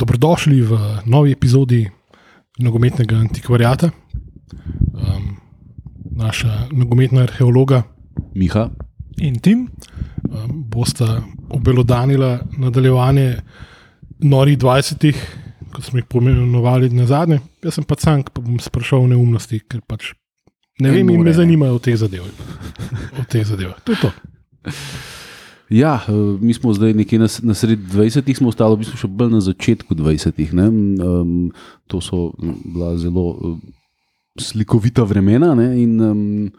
dobrodošli v novi epizodi nogometnega antikvariata. Um, naša nogometna arheologa Miha. in tim. um, bosta obelodanila nadaljevanje norih 20, kot smo jih pomenovali na zadnje. Jaz sem pa cank, pa bom sprašal neumnosti, ker pač ne vem, in me zanimajo te zadeve. O teh zadevah. To je to. Ja, eh, mi smo zdaj nekje na, na sredi 20, smo ostali v bistvu še bolj na začetku 20. Ne? Um, to so mm, bila zelo uh, slikovita vremena. Ne? In um,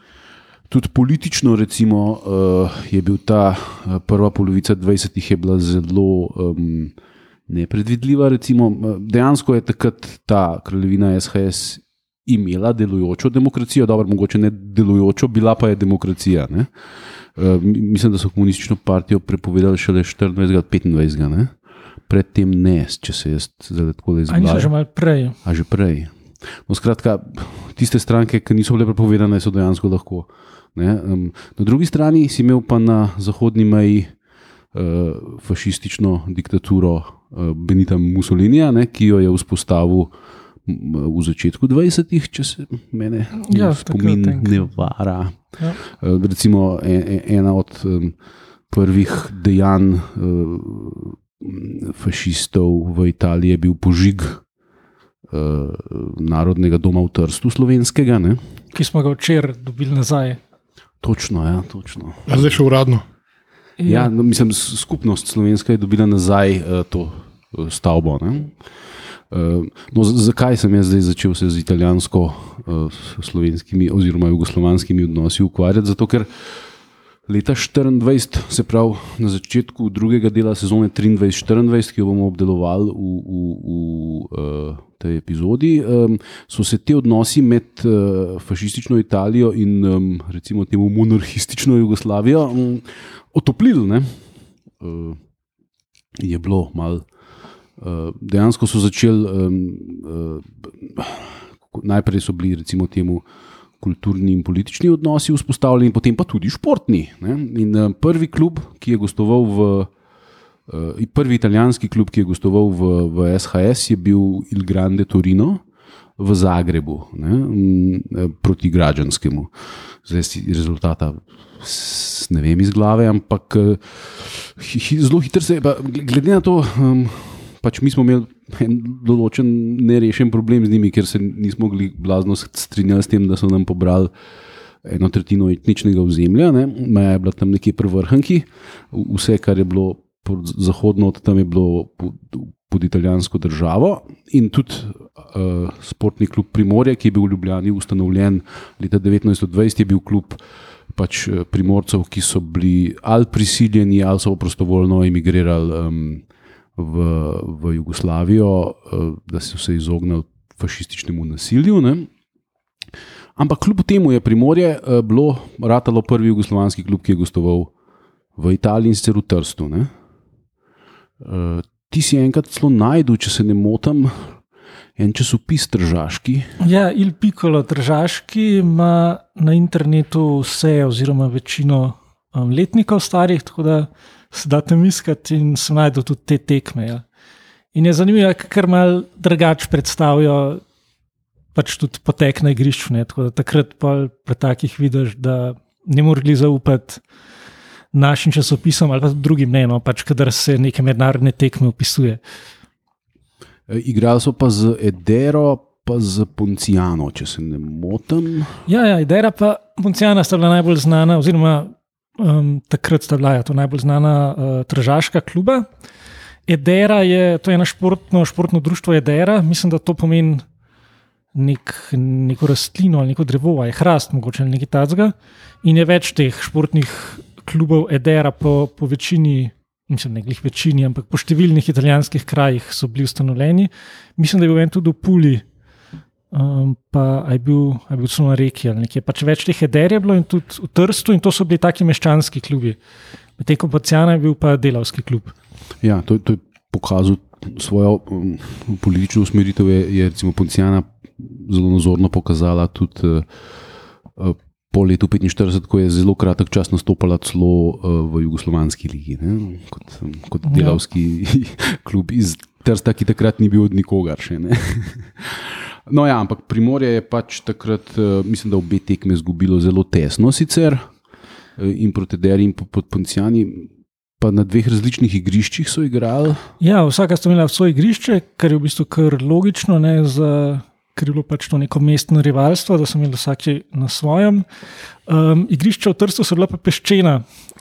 tudi politično, recimo, uh, je bil ta prva polovica 20. je bila zelo. Um, Nepredvidljiva, recimo, Eh, dejansko je takrat ta kraljevina SHS imela delujočo demokracijo, dobro, mogoče ne delujočo, bila pa je demokracija. Ne? Uh, mislim, da so komunistično partijo prepovedali šele 24. ali 25. Ne? Predtem ne, če se jaz zdaj tako Ali izgubim. že malo prej. A že prej. No, skratka, tiste stranke, ki niso bile prepovedane, so dejansko lahko. Ne? Um, na drugi strani si imel pa na zahodni meji uh, fašistično diktaturo uh, Benita Mussolinija, ne, ki jo je vzpostavil v začetku 20-ih, če se mene Ja, spomin ne vara. Ja. Uh, recimo en, en, ena od prvih dejanj uh, fašistov v Italiji je bil požig uh, Narodnega doma v Trstu, slovenskega. Ne? Ki smo ga včeraj dobili nazaj. Točno, ja, točno. A zdaj še uradno. Ja, no, mislim, skupnost slovenska je dobila nazaj to stavbo. ne. Uh, no, zakaj sem jaz zdaj začel se z italijansko-slovenskimi oziroma jugoslovanskimi odnosi ukvarjati? Zato, ker leta 24, se pravi na začetku drugega dela sezone 23-24, ki jo bomo obdelovali v, v, v uh, tej epizodi, um, so se ti odnosi med uh, fašistično Italijo in um, recimo temu monarhistično Jugoslavijo um, otoplili. ne. Je bilo malo. Dejansko so začeli, um, uh, najprej so bili recimo temu kulturni in politični odnosi vzpostavljeni, potem pa tudi športni. Ne? In uh, prvi klub, ki je gostoval v. Uh, prvi italijanski klub, ki je gostoval v, v SHS, je bil Il Grande Torino v Zagrebu, ne, m, proti Građanskemu. Zdaj si rezultata ne vem iz glave, ampak zelo hitro se je, glede na to, um, pač mi smo imeli en določen nerešen problem z njimi, ker se nismo mogli blazno strinjati s tem, da so nam pobrali eno tretjino etničnega ozemlja, ne. meja je bila tam nekje pri vrhanki, v- vse, kar je bilo zahodno, od tam je bilo pod, pod italijansko državo. In tudi uh, športni klub Primorje, ki je bil v Ljubljani ustanovljen leta 1920, je bil klub pač eh, primorcev, ki so bili ali prisiljeni, ali so prostovoljno emigrirali um, v, v Jugoslavijo, uh, da so se izognili fašističnemu nasilju. Ne? Ampak kljub temu je Primorje uh, bilo ratalo prvi jugoslovanski klub, ki je gostoval v Italiji in sicer v Trstu. Ne? Uh, ti si enkrat celo najdel, če se ne motim, en časopis Tržaški. Ja, Il Piccolo Držaški ima na internetu vse, oziroma večino um, letnikov starih, tako da se da tam iskati in se najdemo tudi te tekme. Ja. In je zanimivo, ker mal drugače predstavijo pač tudi potek na igrišču. ne, Tako da takrat pa pri takih vidiš, da ne morali zaupati našim časopisom ali pa drugim ne, no, pač kadar se neke mednarodne tekme opisuje. E, Igrali so pa z Edero, pa z Poncijano, če se ne motim. Ja, ja Idera pa Poncijana sta bila najbolj znana, oziroma um, takrat sta bila ja, to najbolj znana uh, tržaška kluba. Edera je, to je eno športno, športno društvo Edera, mislim, da to pomeni nek, neko rastlino ali neko drevo, ali hrast, mogoče nekaj tacga. In je več teh športnih klubov Edera po, po večini. Mislim, ne glih večini, ampak po številnih italijanskih krajih so bili ustanovljeni. Mislim, da je bil en tudi v Puli, um, pa je bil, je bil celo na reki ali nekje. Pač več teh eder je bilo in tudi v Trstu, in to so bili taki meščanski klubi. Medtem ko Pacijana je bil pa delavski klub. Ja, to, to je pokazal svojo um, politično usmeritev. Je, je recimo Poncijana zelo nazorno pokazala tudi uh, uh, po letu 45, ko je zelo kratek čas nastopala celo uh, v Jugoslovanski ligi, ne, kot, um, kot Ja. delavski klub iz Trsta, ki takrat ni bil od nikogar. Še, ne. No, ja, ampak Primorje je pač takrat, eh, mislim, da obe tekme izgubilo zelo tesno, sicer eh, in proti Deri in pod Poncijani. Pa na dveh različnih igriščih so igrali. Ja, vsaka sta imela svoje igrišče, kar je v bistvu kar logično, ne, za, ker je bilo pač to neko mestno rivalstvo, da so imeli vsaki na svojem. Um, igrišča v Trstu so bila pa peščena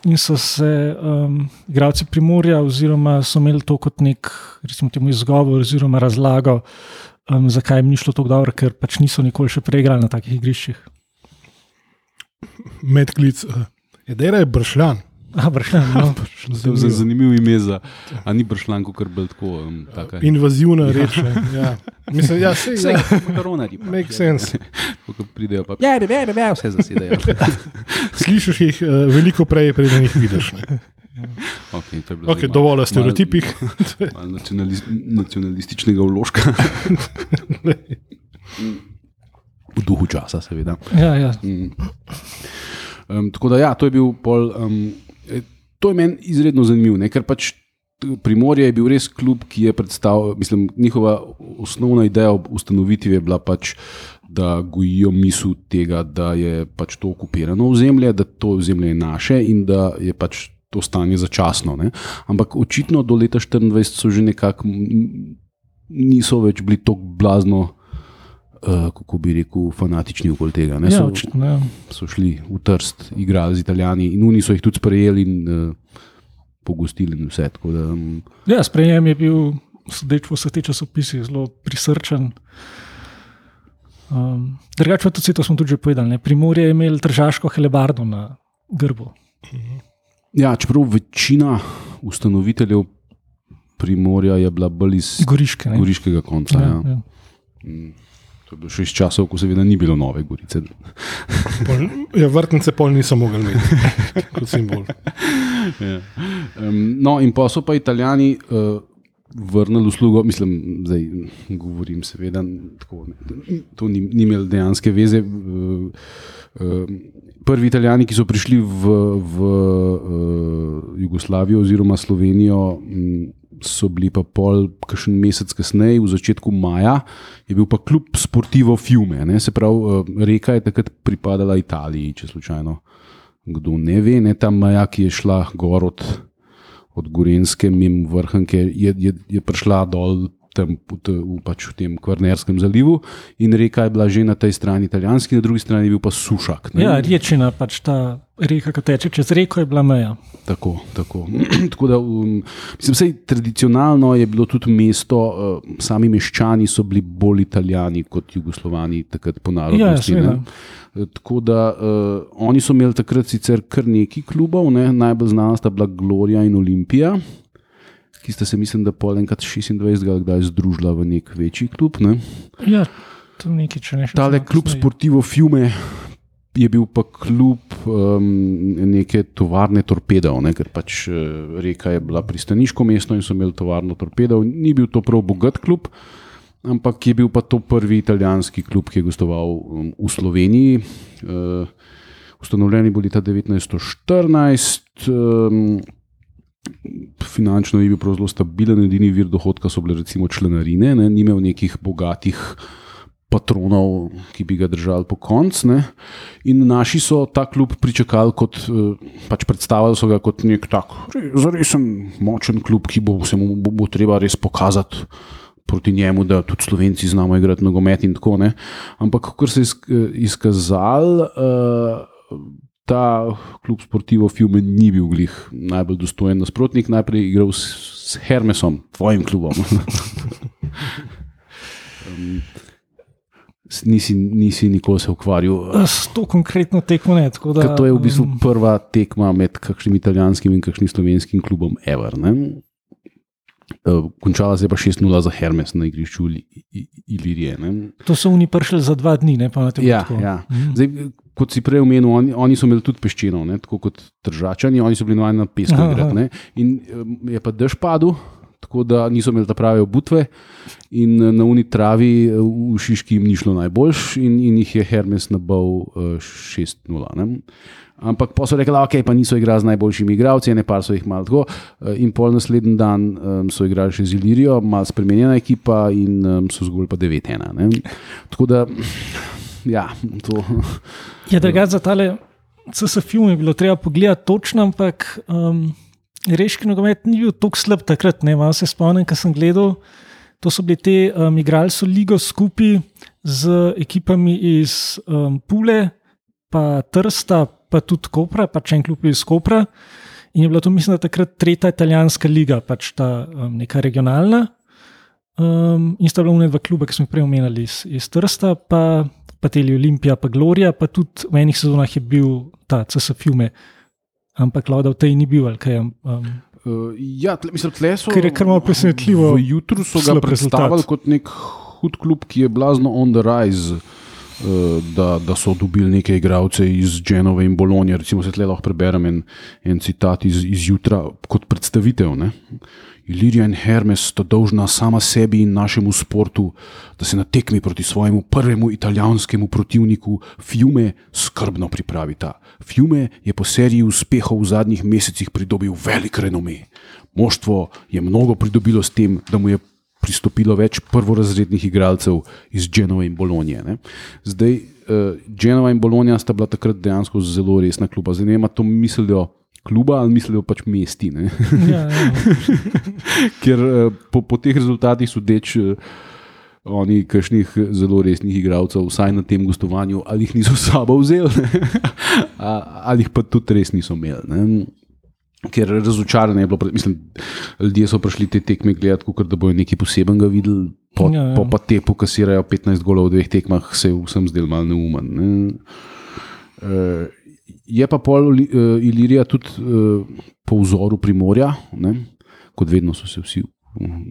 in so se um, igralci Primorja, oziroma so imeli to kot nek, recimo, izgovor oziroma razlago, um, zakaj jim ni šlo tako dobro, ker pač niso nikoli še preigrali na takih igriščih. Medklic. Uh, Edera je bršljan. Ah, bršljan, no. Je zanimivo ime za, a ni bršljan, kot bi tako. Um, taka, Invazivna reč. ne, Ja. Mislim, ja, sej, Vse, ja. makaronarji. pač, Make ja. sense. Ko pridejo, pa ja, ja, ja, vse zasedajo. Slišiš jih uh, veliko prej, preden jih vidiš. ne. okay, to je bilo Okay, dovolj o stereotipih. malo- malo nacionalis, nacionalističnega vložka. v duhu časa, seveda. Ja, ja. Um, tako da, ja, to je bil pol. Um, to je meni izredno zanimivo, ne? ker pač Primorje je bil res klub, ki je predstavljal, mislim, njihova osnovna ideja ob ustanovitvi je bila pač, da gojijo misel tega, da je pač to okupirano ozemlje, da to ozemlje je naše in da je pač to stanje začasno. Ne? Ampak očitno do leta 24 so že nekako niso več bili tako blazno. Uh, kako bi rekel, fanatični okoli tega. Ne, ja so, očitno, ja. so šli v Trst, igrali z Italijani in oni so jih tudi sprejeli in uh, pogostili in vse. Tako Da, um, Ja, sprejem je bil, sodeč po vseh teh časopisih, zelo prisrčen. Um, Drugače, tudi to smo tudi že povedali. Ne? Primorje je imel tržaško helebardo na grbu. Ja, čeprav večina ustanoviteljev Primorja je bila bolj iz Goriške. Ne? goriškega konca. Ja, Ja, ja. ja. To je bilo še iz časov, ko seveda ni bilo nove Gorice. Pol, ja, vrtnice pol niso mogli imeti kot simbol. Ja. Um, no, in pa so pa Italijani uh, vrnili uslugo, mislim, zdaj govorim, seveda, tako, ne, to ni, ni imelo dejanske veze. Uh, uh, prvi Italijani, ki so prišli v, v uh, Jugoslavijo oziroma Slovenijo, m, so bili pa pol, kakšen mesec kasneje, v začetku maja, je bil pa klub Sportivo Fiume. Ne, se pravi, uh, reka je takrat pripadala Italiji, če slučajno kdo ne ve, ne ta meja, ki je šla gor od, od Gorenske, mimo vrhunke, je, je, je prišla dol tam v, t- v, pač v tem Kvarnerskem zalivu in reka je bila že na tej strani italijanski, na drugi strani je bil pa sušak. ne. ja, rečina, pač ta reka, ki teče čez reko, je bila meja. Tako, tako. tako da, um, mislim, sej, tradicionalno je bilo tudi mesto, uh, sami meščani so bili bolj italijani kot jugoslovani, takrat po Ja, narodnosti. seveda. ne. Eh, Tako da uh, oni so imeli takrat sicer kar nekaj klubov, ne? najbolj znana sta bila Gloria in Olimpija, ki sta se, mislim, da pol enkrat 26. ali kdaj združila v nek večji klub. Ne? Ja, to je nekaj, če ne še. Tale klub kasneje. Sportivo Fiume je bil pa klub um, neke tovarne torpedov, ne, ker pač eh, reka je bila pristaniško mesto in so imeli tovarno torpedov. Ni bil to prav bogat klub, ampak je bil pa to prvi italijanski klub, ki je gostoval um, v Sloveniji. Uh, ustanovljeni bili leta 1914. Um, Finančno je bil prav zelo stabilen, edini vir dohodka so bile recimo članarine, ne, ni imel nekih bogatih patronov, ki bi ga držali po koncu. ne. In naši so ta klub pričakali kot, eh, pač predstavljali so ga kot nek tak, zaresen močen klub, ki bo se mu bo, bo treba res pokazati. Proti njemu, da tudi slovenci znamo igrati nogomet, in tako naprej. Ampak, kot se je izk- izkazalo, uh, ta klub Sportivo Fiume ni bil glih najbolj dostojen nasprotnik. Najprej igral s, s Hermesom, tvojim klubom. um, nisi, nisi nikoli se ukvarjal. S to konkretno tekmo ne. Da, Ker to je v bistvu prva tekma med kakšnim italijanskim in kakšnim slovenskim klubom Ever. Ne? Eh, Končala se je pa 6-0 za Hermes na igrišču Ilirije. ne. To so oni prišli za dva dni, ne pa na tem Ja, tako. ja. Mhm. Zdaj, kot si prej omenil, oni, oni so imeli tudi peščino, ne? tako kot držačani, oni so bili navajeni na pesku ne. In um, je pa dež padel, tako da niso imeli ta prave obutve. In eh, na uni travi eh, v Šiški jim ni šlo najboljš, in, in jih je Hermes nabal uh, 6-0. ne. Ampak pa so rekli, da okay, niso igrali z najboljšimi igralci, ne pa so jih malo tako. eh, In pol naslednji dan um, so igrali še z Ilirijo, malo spremenjena ekipa in um, so zgolj pa 9-1. ne. Tako da, ja, to. Je drugače za tale CS film je bilo treba pogledati točno, ampak um, reški nogomet ni bil tako slab takrat. Ne, malo se spomnim, ko sem gledal. To so bili te, um, igrali so ligo skupaj z ekipami iz um, Pule, pa Trsta, pa tudi Kopra, pač en klub iz Kopra. In je bila to, mislim, takrat tretja italijanska liga, pač ta um, neka regionalna. Um, in sta bila unaj dva kluba, ki smo jih prej omenjali iz, iz Trsta, pa, pa Teli Olimpija, pa Gloria, pa tudi v enih sezonah je bil ta CS Filme. Ampak Lauda v tej ni bil, kaj. Um, Uh, ja, tle, mislim, tle so, Ker je kar malo presenetljivo V jutru so ga predstavili rezultat. kot nek hud klub, ki je blazno on the rise. uh, Da, da so dobili neke igralce iz Genove in Bologna. Recimo, se tle lahko preberem en, en citat iz, iz jutra kot predstavitev. Ne? Ilirija in Hermes sta dolžna sama sebi in našemu sportu, da se na tekmi proti svojemu prvemu italijanskemu protivniku Fiume skrbno pripravita. Fiume je po seriji uspehov v zadnjih mesecih pridobil velik renome. Moštvo je mnogo pridobilo s tem, da mu je pristopilo več prvorazrednih igralcev iz Genova in Bologne. Ne. Zdaj, uh, Genova in Bologna sta bila takrat dejansko zelo resna kluba. Zdaj ne ali to mislijo kluba ali mislijo pač mesti. Ne. ja, ja. Ker eh, po, po teh rezultatih sodeč. eh, Oni, kakšnih zelo resnih igralcev, vsaj na tem gostovanju, ali jih niso sabo vzeli, ali jih pa tudi res niso imeli. Ne? Ker razočaranje je bilo, mislim, ljudje so prišli te tekme gledati, kot da bojo nekaj posebenega videli, po, Ja, ja. po pa te pokasirajo 15 golov v dveh tekmah, se je vsem zdel malo neumen. Ne? Uh, je pa pol uh, Ilirija tudi uh, po vzoru Primorja, ne? kot vedno so se vsi. Um,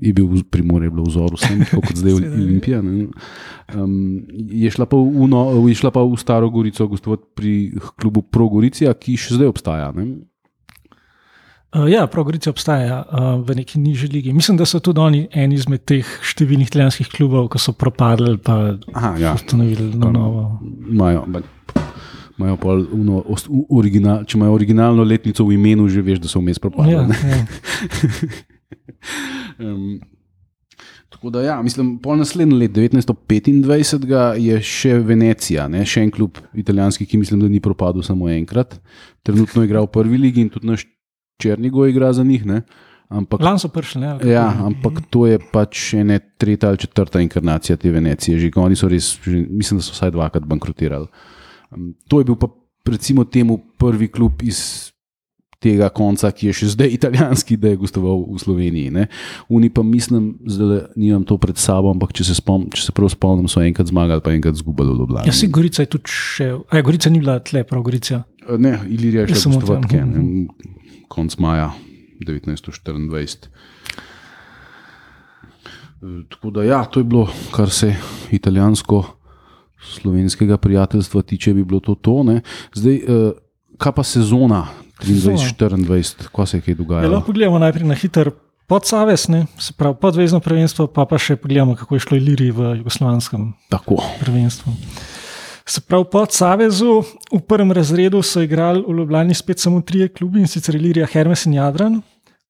je bil Primorje je bilo vzor vsem, kot zdaj ja. Olimpija. ne. Um, je, šla pa v, no, je šla pa v Staro Gorico gostovati pri klubu Progoricija, ki še zdaj obstaja. Ne? Uh, ja, Progresija obstaja uh, v neki nižji ligi. Mislim, da so tudi oni eni izmed teh številnih italijanskih klubov, ki so propadli, pa Aha, ja. ustanovili na novo. Imajo, imajo pol uno, original, če imajo originalno letnico v imenu, že veš, da so vmes propadli. Ja, ja. Um, tako da, ja, mislim, pol naslednje leto, 1925, je še Venecija, ne, še en klub italijanski, ki mislim, da ni propadel samo enkrat. Trenutno igra v prvi ligi in tudi naš Črnigo igra za njih. Ne, ampak, Lani so prišli. Ne, ja, ampak to je pač ena tretja ali četrta inkarnacija te Venecije. Že, oni so res, že, mislim, da so vsaj dvakrat bankrotirali. Um, to je bil pa recimo temu prvi klub iz tega konca, ki je še zdaj italijanski, da je gostoval v Sloveniji. Ne. Uni pa mislim, da nimam to pred sabo, ampak če se, spom, če se prav spomnim, so enkrat zmagali, pa enkrat izgubili v Ljubljani. Ja, si Gorica je tudi še. A je Gorica ni bila tle, prav Gorica. Ne, Ilirija je Ja, šla samo kaj, ne, konc maja 1924. E, Tako da, ja, to je bilo, kar se italijansko-slovenskega prijateljstva tiče, bi bilo to. to ne. Zdaj, eh, kaj pa sezona 23-24, ko se je kaj Ja, dogajalo? lahko pogledamo najprej na hiter podsaves, ne, se pravi podvezno prvenstvo, pa pa še pogledamo, kako je šlo Iliri v jugoslovanskem Tako. prvenstvu. Se pravi, po Savezu v prvem razredu so igrali v Ljubljani spet samo trije klubi in sicer Ilirija, Hermes in Jadran.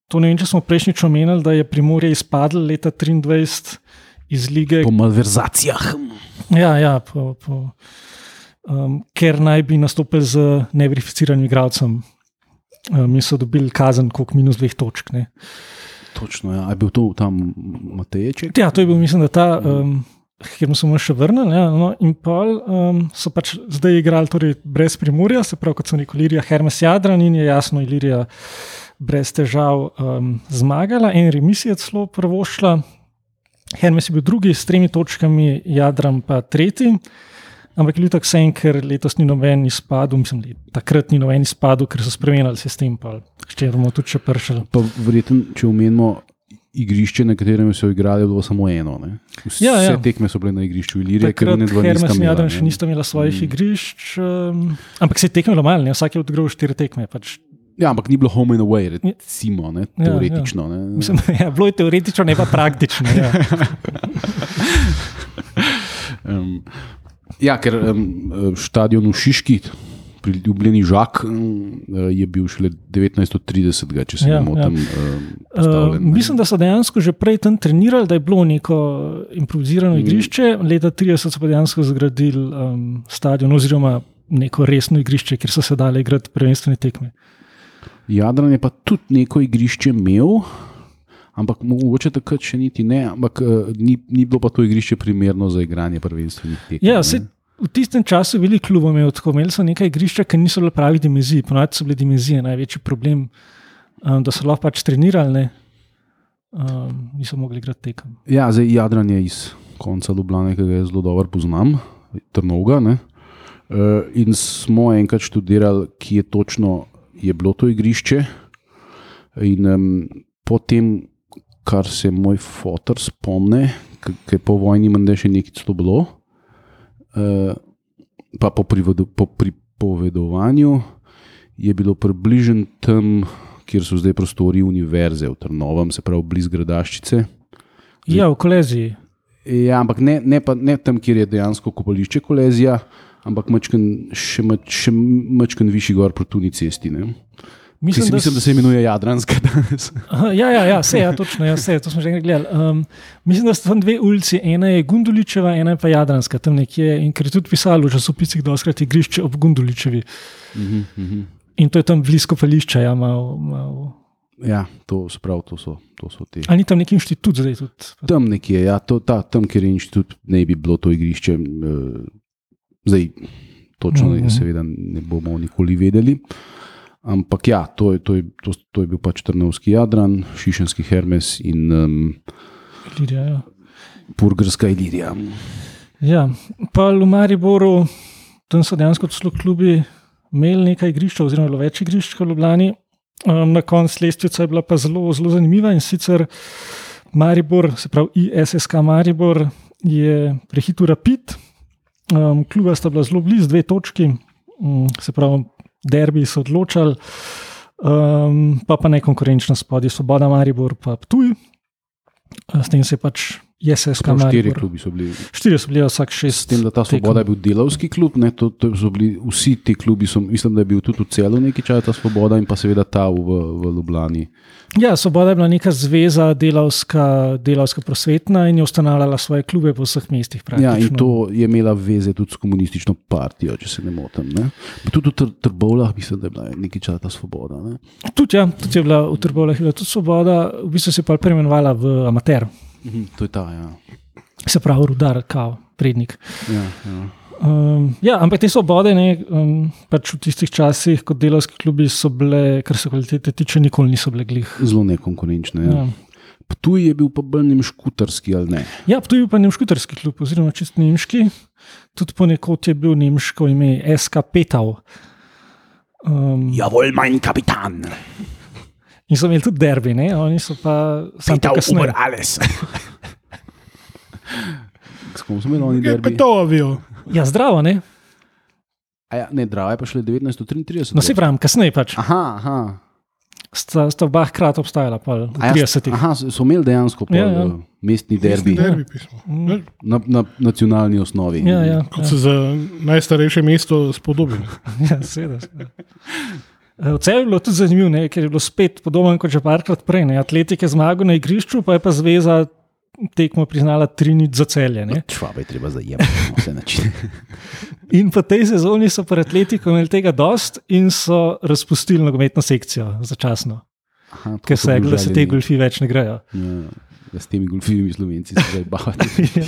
To ne vem, če smo prejšnjič omenili, da je Primorje izpadlo leta 23 iz lige. Po malverzacijah. Ja, ja, po, po, um, ker naj bi nastopili z neverificiranim igralcem. Um, in so dobili kazen, koliko minus dveh točk. Ne. Točno, ja. A je bil to tam Matejček? Ja, to je bil, mislim, da ta, um, kjer smo se mu še vrnili. Ja, no, in pol um, so pač zdaj igrali torej brez primorja, se pravi, kot so rekli, Ilirija, Hermes Jadran in je jasno, Ilirija brez težav um, zmagala, en remis je celo prvošla. Hermes je bil drugi s tremi točkami, Jadran pa tretji. Ampak je bil tako sen, ker letos ni noben izpadel, mislim, da takrat ni noben izpadel, ker so spremenili sistem, pa čimer bomo tudi še pršali. Pa verjetno, če omenimo igrišče, na katerem so igrali, je bilo samo eno. Ne? Vse Ja, ja. tekme so bile na igrišču Ilirije, ker ne dva Hermes in Jadran še nista imela svojih mm. igrišč, um, ampak se je tekmelo malo, ne? vsak je odgril štiri tekme. Pač Ja, ampak ni bilo home and away, Ja. recimo, ne, Ja, teoretično. Ne. Mislim, ja, bilo je teoretično, ne pa praktično. Ja. Um, ja, ker um, stadion v Šiški, priljubljeni Žak, um, je bil šele 1930, če se Ja, ne motim. ja. Um, Uh, mislim, da so dejansko že prej tam trenirali, da je bilo neko improvizirano igrišče. Leta 30 so pa dejansko zgradili um, stadion oziroma neko resno igrišče, kjer so se dali igrati prvenstvene tekme. Jadran je pa tudi neko igrišče imel. Ampak mogoče takrat še niti ne, ampak uh, ni, ni bilo pa to igrišče primerno za igranje prvenstvenih tekem. Ja, se, v tistem času bili klubi imeli tako, imeli so nekaj igrišča, ki niso bile pravi dimenzije. Ponovadi so bile dimenzije največji problem, um, da so lahko pač trenirali, ne, um, niso mogli igrati tekem. Ja, zdaj Jadran je iz konca Ljubljana, ki ga zelo dobro poznam, Trnovga. Ne? Uh, in smo enkrat študirali, kje točno je bilo to igrišče. In um, potem, kar se moj fotor spomne, ki je po vojni menda še nekaj to bilo, uh, pa po, privodu, po pripovedovanju je bilo približno tam, kjer so zdaj prostori univerze v Trnovem, se pravi blizu Gradaščice. Ja, v koleziji. Ja, ampak ne, ne, pa, ne tam, kjer je dejansko kopališče kolezija, ampak mačken, še, mač, še mačken višji gor proti Tuni cesti. Ne? Mislim, Mislim, mislim, da se imenuje Jadranska danes. Ja, ja, ja, vse, ja, točno, ja, vse, to smo že enkrat gledali. Um, mislim, da so tam dve ulici, ena je Gunduličeva, ena je pa Jadranska, tam nekje. In ker je tudi pisalo v časopisih, da je igrišče ob Gunduličevi. Mhm, mhm. In to je tam blizu kopališča. Ja, mal, mal. Ja, to, se pravi, to, so, to so te. Ali ni tam neki inštitut zdaj tudi? Tam nekje, ja, to, ta, tam, kjer je inštitut, ne bi bilo to igrišče. Uh, zdaj, točno, mm -hmm. seveda, ne bomo nikoli vedeli. Ampak ja, to je, to je, to, to je bil pač Trnovski Jadran, Šišenski Hermes in um, Ilirija, ja. Purgerska Ilirija. Ja, pa v Mariboru, tam so dejansko celo klubi imeli nekaj igrišč, oziroma bilo več igrišč kot v Ljubljani. Um, na koncu lestvica je bila pa zelo, zelo zanimiva in sicer Maribor, se pravi ISSK Maribor, je prehitil Rapid, um, kluba sta bila zelo blizu, dve točki, um, se pravi, derbi so odločali, um, pa pa ne konkurenčna spodaj, Svoboda Maribor, pa Ptuj. S tem se je pač ISSK Prav, štiri Maribor. klubi so bili. Štiri so bili, vsak S šest. tem, da ta svoboda je bil delovski klub, ne, to, to so bili vsi ti klubi, so, mislim, da je bil tudi v celu nekaj časa ta svoboda in pa seveda ta v, v Ljubljani. Ja, Svoboda je bila neka zveza, delavska, delavska prosvetna in je ustanavljala svoje klube po vseh mestih. Ja, in praktično. to je imela veze tudi s komunistično partijo, če se ne motim. Ne. Tudi v Tr- Trbovljah mislim, da je bila nekaj časa ta svoboda. Ne. Tudi, ja, tudi je bila v Trbovljah je bila tudi Svoboda, v bistvu se je pa preimenovala v amater, Mhm, to je ta, ja. se pravi rudar, kao, prednik. ja, ja. Um, ja, ampak te svobode, ne, um, pač v tistih časih, kot delovski klubi, so bile, kar se kvalitete tiče, nikoli niso bile glih. Zelo nekonkurenčne. Ja. Ja. Ptuj je bil pa bolj nemškutarski ali ne. Ja, tu je bil pa nemškutarski klub, oziroma čist nemški, tudi ponekod je bil nemško ime SK Petau. Um, Jawohl, mein Kapitan. In so imeli tudi derbi, ne? oni so pa samo to kasneje. alles. S kom smo imeli oni Je pa derbi? to avijo. Ja, zdravo, ne? A Ja, ne, Drava je pa šele 1933. No, se pravim, kasneje pač. Aha, aha. Sta, sta oba hkrati obstajala, pa v ja, 30-ih. Aha, so imeli dejansko pol, Ja, ja. ja. mestni derbi derbi pismo. na, na nacionalni osnovi. Ja, ja, Kot se za najstarejše mesto spodobi. ja seveda. Eh, V celju je bilo tudi zanimivo, ne, ker je bilo spet podobno kot že parkrat prej. Ne. Atletik je zmagal na igrišču, pa je pa zveza tekmo priznala tri nič za celje. Ne. Švabe je treba zajemati na vse načine. In po tej sezoni so pri Atletiku imeli tega dost in so razpustili nogometno sekcijo začasno, Aha, ker so se, bili da se te golfi več ne grejo. Ja, ja, s temi golfivimi slovenci se zdaj bavati.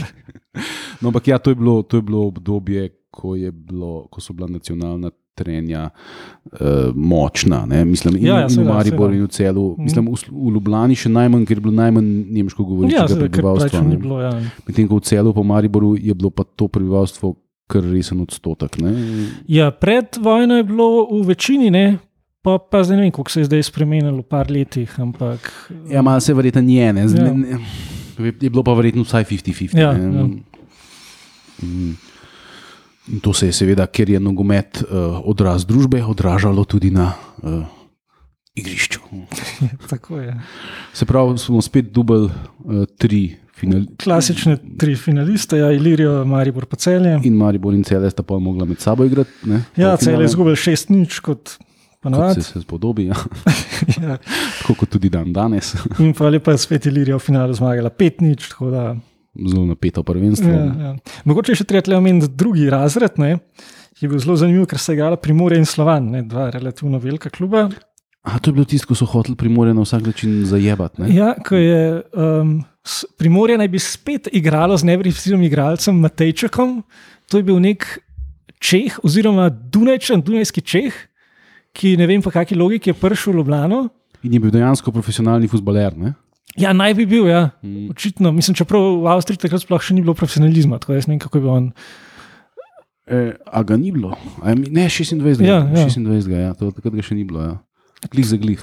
Ja. No, ampak ja, to je, bilo, to je bilo obdobje, ko, je bilo, ko so bila nacionalna trenja uh, močna. Ne? Mislim, in, Ja, ja, in v seveda, Mariboru seveda. in v celu. Mhm. Mislim, v, v Ljubljani še najmanj, ker je bilo najmanj nemško Ja, govorečega seveda, ker prebivalstva. ne. bilo. Ja. Medtem ko v celu po Mariboru je bilo pa to prebivalstvo kar resen odstotek. Ne? Ja, pred vojno je bilo v večini, ne, pa, pa zdaj ne vem, koliko se je zdaj spremenilo v par letih. Ampak, Ja, malo se verjetno je, ne. Ja. Ja. ne je bilo pa verjetno vsaj 50-50. Ja, ne. ja. Mm. In to se je seveda, ker je nogomet uh, odraz družbe, odražalo tudi na uh, igrišču. Tako je. Se pravi, smo spet dubl uh, tri finali. Klasične tri finaliste, ja, Ilirijo, Maribor pa celje. In Maribor in Celje sta pa mogla med sabo igrati. Ne? Ja, celje je izgubil šest nič, kot Kot se, se spodobi, ja. Ja. tako kot tudi dan danes. In pa je pa spet Ilirija v finalu zmagala pet nič. tako Da, Zelo napeto prvenstvo. ja, ja. Mogoče je še treba omeniti drugi razred, ne, ki je bil zelo zanimiv, ker sta igrala Primorje in Slovan, ne, dva relativno velika kluba. A to je bilo tisto, ko so hoteli primorje na vsak način zajebati. ne? Ja, ko je um, Primorje naj bi spet igralo z nevrifiziranim igralcem Matejčakom. To je bil nek Čeh, oziroma Dunajčan, Dunajski Čeh, ki ne vem po kakšni logiki je prišel v Ljubljano. In je bil dejansko profesionalni futbaler. Ne? Ja, naj bi bil, ja. Mm. Očitno, mislim, čeprav v Avstriji takrat sploh še ni bilo profesionalizma, tako da jaz ne vem, kako je bil on. E, a ga ni bilo? A Ne, 26. Ja, ja. 26. Ja, to, takrat ga še ni bilo. Ja. Glih za glih.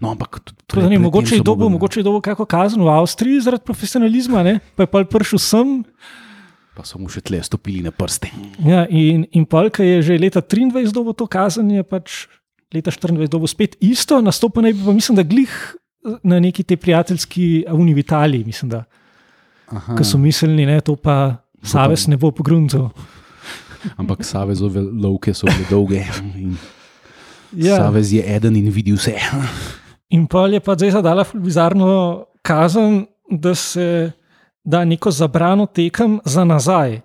No, ampak tudi ne, mogoče je dobil, mogoče je dobil kako kazen v Avstriji zaradi profesionalizma, ne? pa je pa prišel sem. Pa so mu še tle stopili na prste. Ja, in, in Polka je že leta 23 dobil to kazen, je pač leta 24 dobil spet isto, nastopil naj bi pa mislim, da glih na neki te prijateljski uni v Italiji, mislim, da, ki so mislili, ne, to pa Saves ne bo pogruncal. ampak Savezove lovke so bile dolge. Ja. Savez je eden in vidi vse. In pa je pa zdaj zadala bizarno kazen, da se da neko zabrano tekem za nazaj.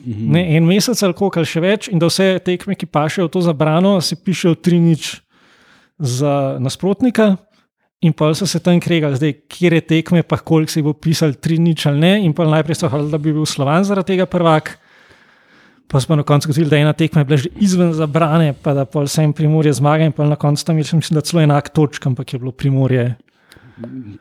Mhm. Ne, en mesec ali koliko ali še več, in da vse tekme, ki pašejo v to zabrano, se pišejo tri nič za nasprotnika. In pa so se tam kregali, zdaj, kje je tekme, pa koliko se bo pisal, tri nič ali ne. In pa najprej so hvalili, da bi bil slovan zaradi tega prvak. Pa smo na koncu gotovili, da je ena tekma je bila že izven zabrane, pa da pol vsem primorje zmaga. In pa na koncu tam je še, mislim, da celo enak točk, ampak je bilo primorje.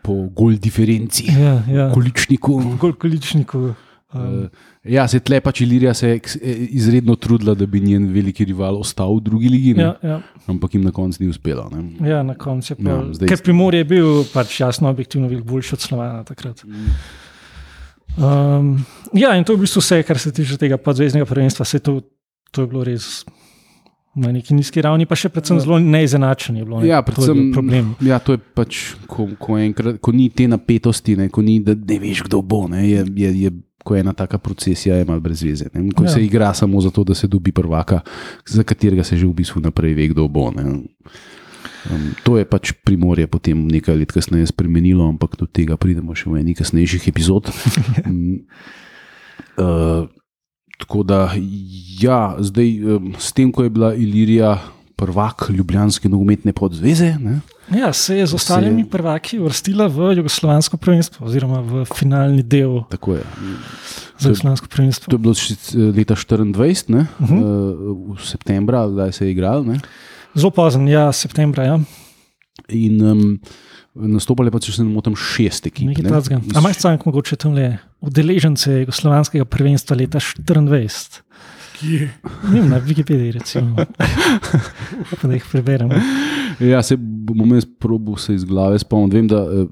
Po gol diferenci, Ja, ja. količniku. Koliko količnikov. Um, Eh, Ja, se tle pač Ilirija se je eh, izredno trudila, da bi njen veliki rival ostal v drugi ligi, ne? ja, ja. ampak jim na koncu ni uspelo. Ne? Ja, na koncu je pa. Ja, Ja, zdaj- Ker Primor je bil pač jasno, objektivno veliko boljši od Slovana takrat. Um, ja, in to je v bistvu vse, kar se tiče tega podzvezdnega prvenstva. Se to, to je bilo res na neki nizki ravni, pa še predvsem zelo neizenačen je bilo. Ne? Ja, To je predvsem problem. Ja, to je pač, ko, ko, enkrat, ko ni te napetosti, ne, ko ni, da ne veš, kdo bo. Ne, je, je, je, ko je ena taka procesija, je malo brez veze. Ne, ko Ja. se igra samo zato, da se dobi prvaka, za katerega se že v bistvu naprej ve, kdo bo. Ne. Um, to je pač primorje potem nekaj let kasneje spremenilo, ampak do tega pridemo še v eni kasnejših epizod. Um, uh, tako da, ja, zdaj um, s tem, ko je bila Ilirija prvak Ljubljanske nogometne podzveze, ne, Ja, se je z ostalimi prvaki uvrstila v jugoslovansko prvenstvo, oziroma v finalni del tako je. za jugoslovansko prvenstvo. To je bilo šic- leta 24, ne, uh. -huh. uh, v septembra, da se je igral. Ne, Zelo pozen, ja, septembra. Ja. in um, nastopali pa, če se ne motim, šest ekip. Nekaj ne. takega. A imaš stank mogoče tam le udeležence jugoslovanskega prvenstva leta 24? Kje? Ne na Wikipediji recimo. pa da jih preberem. Ja, se bom jaz probil se iz glave spomniti. Vem, da eh,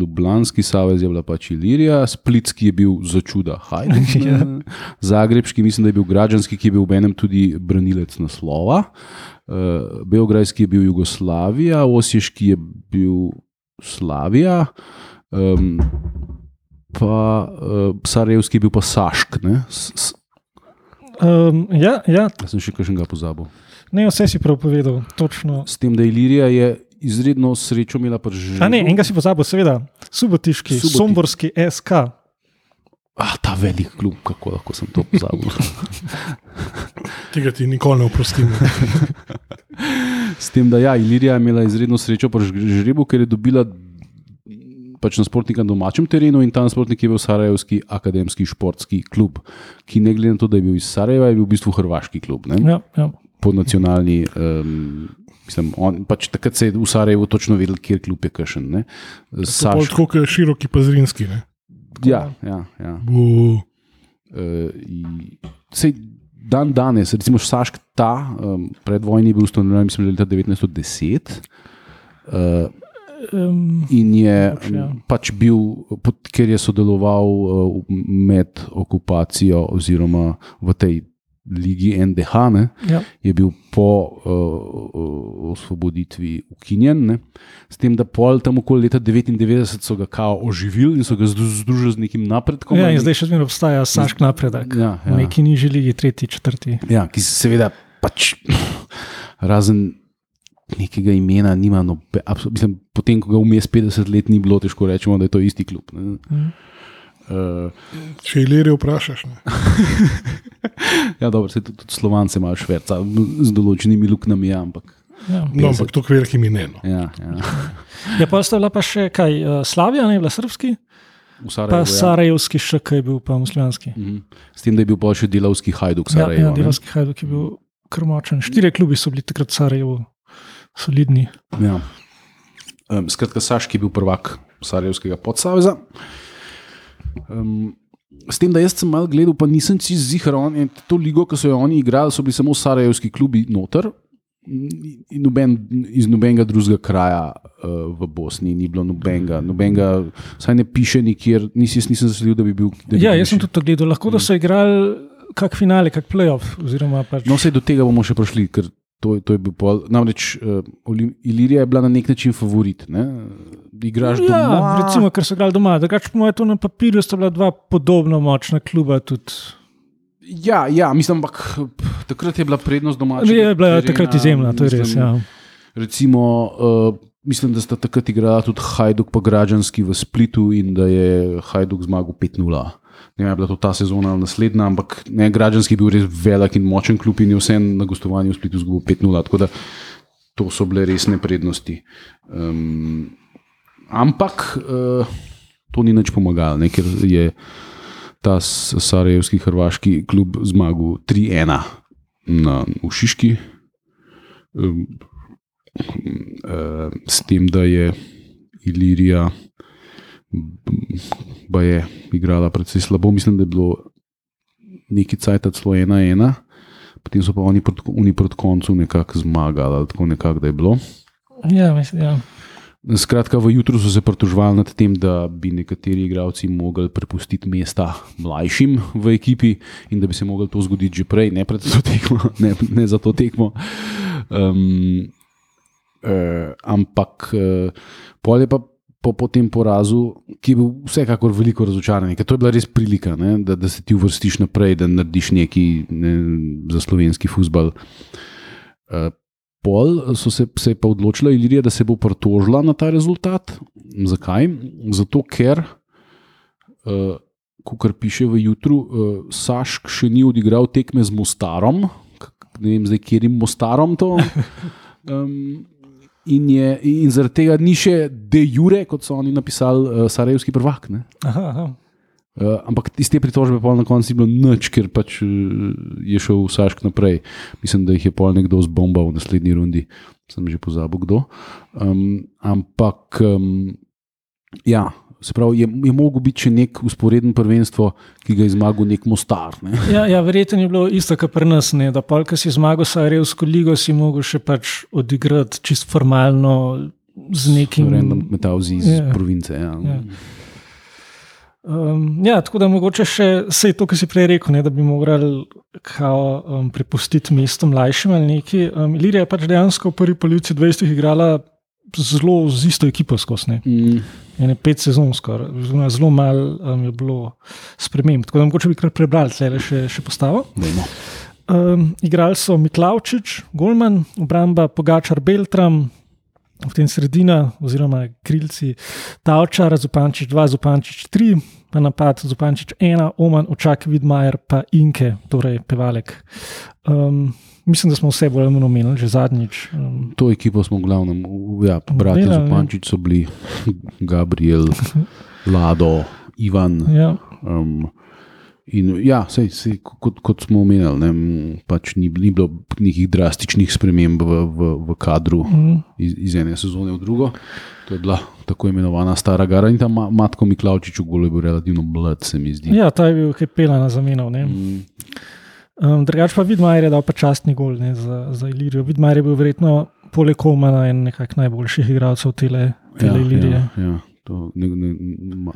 Ljubljanski savez je bila pač Ilirija, Splitski je bil za čuda Hajduk, Ja. ne. Zagrebški mislim, da je bil Građanski, ki je bil v enem tudi branilec naslova, uh, Beograjski je bil Jugoslavija, Osiješki je bil Slavija. Um, Pa uh, Sarajevski je bil pa Sašk, ne? S, s, Um, ja, ja, jaz sem še kakšnega pozabil. ne, vse si prav povedal, točno. S tem, da je Ilirija je izredno srečo imela pri A ne, enega si pozabil, seveda. Subotiški, Suboti- Somborski SK. Ah, ta velik klub, kako lahko sem to pozabil. Tega ti nikoli ne oprostim. S tem, da ja, Ilirija je imela izredno srečo pri žrebu, ker je dobila pač nasprotnika na domačem terenu in ta nasprotnik je bil Sarajevski akademski športski klub, ki ne glede na to, da je bil iz Sarajeva, je bil v bistvu hrvaški klub. Ne? Ja, ja. Po nacionalni. Um, Mislim, on, pač takrat se je v Sarajevu točno vedel, kje klub je kršen. Tako kot je široki pazrinski. Ne? ja, ja, ja. Bu, Uh, i- sej, dan danes, recimo Sašk ta, um, predvojni je bil ustanovljen, mislim, leta 1910. Uh, Um, in je Pač, ja. pač bil, ker je sodeloval uh, med okupacijo oziroma v tej ligi NDH, ne, Ja. je bil po uh, osvoboditvi ukinjen. Ne, s tem, da pol tam okoli leta 99 so ga kao oživili in so ga zdru- združili z nekim napredkom. Ja, in zdaj še zmeraj obstaja Sašk napredek. Ja, V neki nižji ligi, tretji, četrti. Ja, ki se seveda pač razen nekega imena nima. Nobe, abso- mislim, potem, ko ga vmes 50 let ni bilo, težko rečemo, da je to isti klub. Ne. Mhm. Uh, Če Ilirijo vprašaš, ne. ja, dobro, se tudi, tudi slovance imajo šverca z določenimi luknami, ja, ampak. Ja. no, ampak to veliki ime. No. Ja, ja. ja, pa sta bila pa še kaj, uh, Slavija, ne bila srpski, V pa ja. Sarajevski še kaj je bil pa muslimanski. Mhm. S tem, da je bil pa še delavski hajduk Ja, Sarajevo. ja, ne. delovski hajduk je bil krmočen. Štiri klubi so bili takrat v Sarajevu solidni. Ja. Um, skratka, Saški je bil prvak Sarajevskega podsaveza. Um, s tem, da jaz sem malo gledal, pa nisem si zihar, to ligo, ki so jo oni igrali, so bili samo Sarajevski klubi noter. In noben, iz nobenega drugega kraja uh, v Bosni ni bilo nobenega, nobenega, saj ne piše nikjer, nisi, jaz nisem zasledil, da bi bil. Da bi Ja, jaz sem tudi to gledal. Lahko da so igrali kak finale, kak playoff. Pač, No, vse do tega bomo še prišli, ker to, to je bil pol. Namreč uh, Ilirija je bila na nek način favorit. Ne? Igraš ja, doma. recimo, ker so igrali doma. Drugače, po mojem, na papirju sta bila dva podobno močna kluba. Tudi. Ja, ja, mislim, ampak takrat je bila prednost domačega. Je bila terena, takrat izjemna, to je res. mislim, Ja. Recimo, uh, mislim, da sta takrat igrala tudi Hajduk pa Građanski v Splitu in da je Hajduk zmagal 5-0. Ne vem, je bila to ta sezona ali naslednja, ampak ne, Građanski je bil res velik in močen klub in je vsem na gostovanju v Splitu zgubil 5-0. Tako da to so bile resne prednosti. Um, ampak uh, to ni nič pomagalo, ne, ker je ta sarajevski hrvaški klub zmagal 3-1 na v Šiški. Um, uh, s tem, da je Ilirija ba je igrala precej slabo, mislim, da je bilo neki cajt celo 1-1, potem so pa oni proti, oni proti koncu nekako zmagali, ali tako nekako da je bilo. Ja, mislim, ja. Skratka, v jutru so se pritoževali nad tem, da bi nekateri igralci mogli prepustiti mesta mlajšim v ekipi in da bi se moglo to zgoditi že prej, ne pred to tekmo, ne, ne za to tekmo. Um, uh, ampak uh, pol je pa po, po tem porazu, ki je bil vsekakor veliko razočaran, ker to je bila res prilika, ne, da, da se ti uvrstiš naprej, da narediš nekaj ne, za slovenski futbal. Uh, Pol so se, se je pa odločila Ilirija, da se bo pritožila na ta rezultat. Zakaj? Zato, ker, uh, kot piše v jutru, uh, Sašk še ni odigral tekme z Mostarom, ne vem zdaj, kjer jim Mostarom to. Um, in, je, in zaradi tega ni še de jure, kot so oni napisali, uh, Sarajevski prvak. Aha, aha. Uh, ampak iz te pritožbe pa na koncu ni bilo nič, ker pač uh, je šel Sašk naprej. Mislim, da jih je pol nekdo zbombal v naslednji rundi, sem že pozabil kdo. Um, ampak um, ja, se pravi, je, je mogel biti še nek usporeden prvenstvo, ki ga je zmagal nek Mostar. Ne? Ja, ja, verjetno je bilo isto, kot pri nas. Ne, da pol, ki si zmagal Sarajevsko ligo, si mogel še pač odigrati čist formalno z nekim. Random metalzi iz Ja. province. Ja. Ja. Um, ja, tako da mogoče še vse to, kar si prej rekel, ne, da bi morali kao, um, prepustiti mesto mlajšim ali neki. Um, Ilirija je pač dejansko v prvi polovici 20 igrala zelo z isto ekipo skozi. Mm, Ene pet sezon skoraj, zelo malo um, je bilo sprememb. Tako da mogoče bi kar prebrali tle še, še postavo. dajmo. Um, igrali so Miklavčič, Golman, obramba Pogačar Beltram, v tem sredina, oziroma krilci Tavčar, Zupančič 2, Zupančič 3, pa napad Zupančič 1, Oman, Očak, Vidmajer, pa Inke, torej Pevalek. Um, mislim, da smo vse bolj ali manj omenili že zadnjič. Um, To ekipo smo v glavnem, ja, Delali. Zupančič so bili Gabriel, Lado, Ivan. ja. Um, in ja, sej, sej, kot, kot smo omenili, ne, pač ni, ni bilo nekih drastičnih sprememb v, v, v kadru mm, iz, iz ene sezone v drugo. To je bila tako imenovana stara gara in ta Ma- Matko Miklavčič v golu je bil relativno mlad, se mi zdi. ja, ta je bil Kepela na zamenjav. Mm, Um, Drugač pa Vidmajer je dal pa častni gol ne, za, za Ilirijo. Vidmajer je bil verjetno poleg Omana en nekak najboljših igralcev tele, tele Ilirije. ja, ja. To, ne, ne,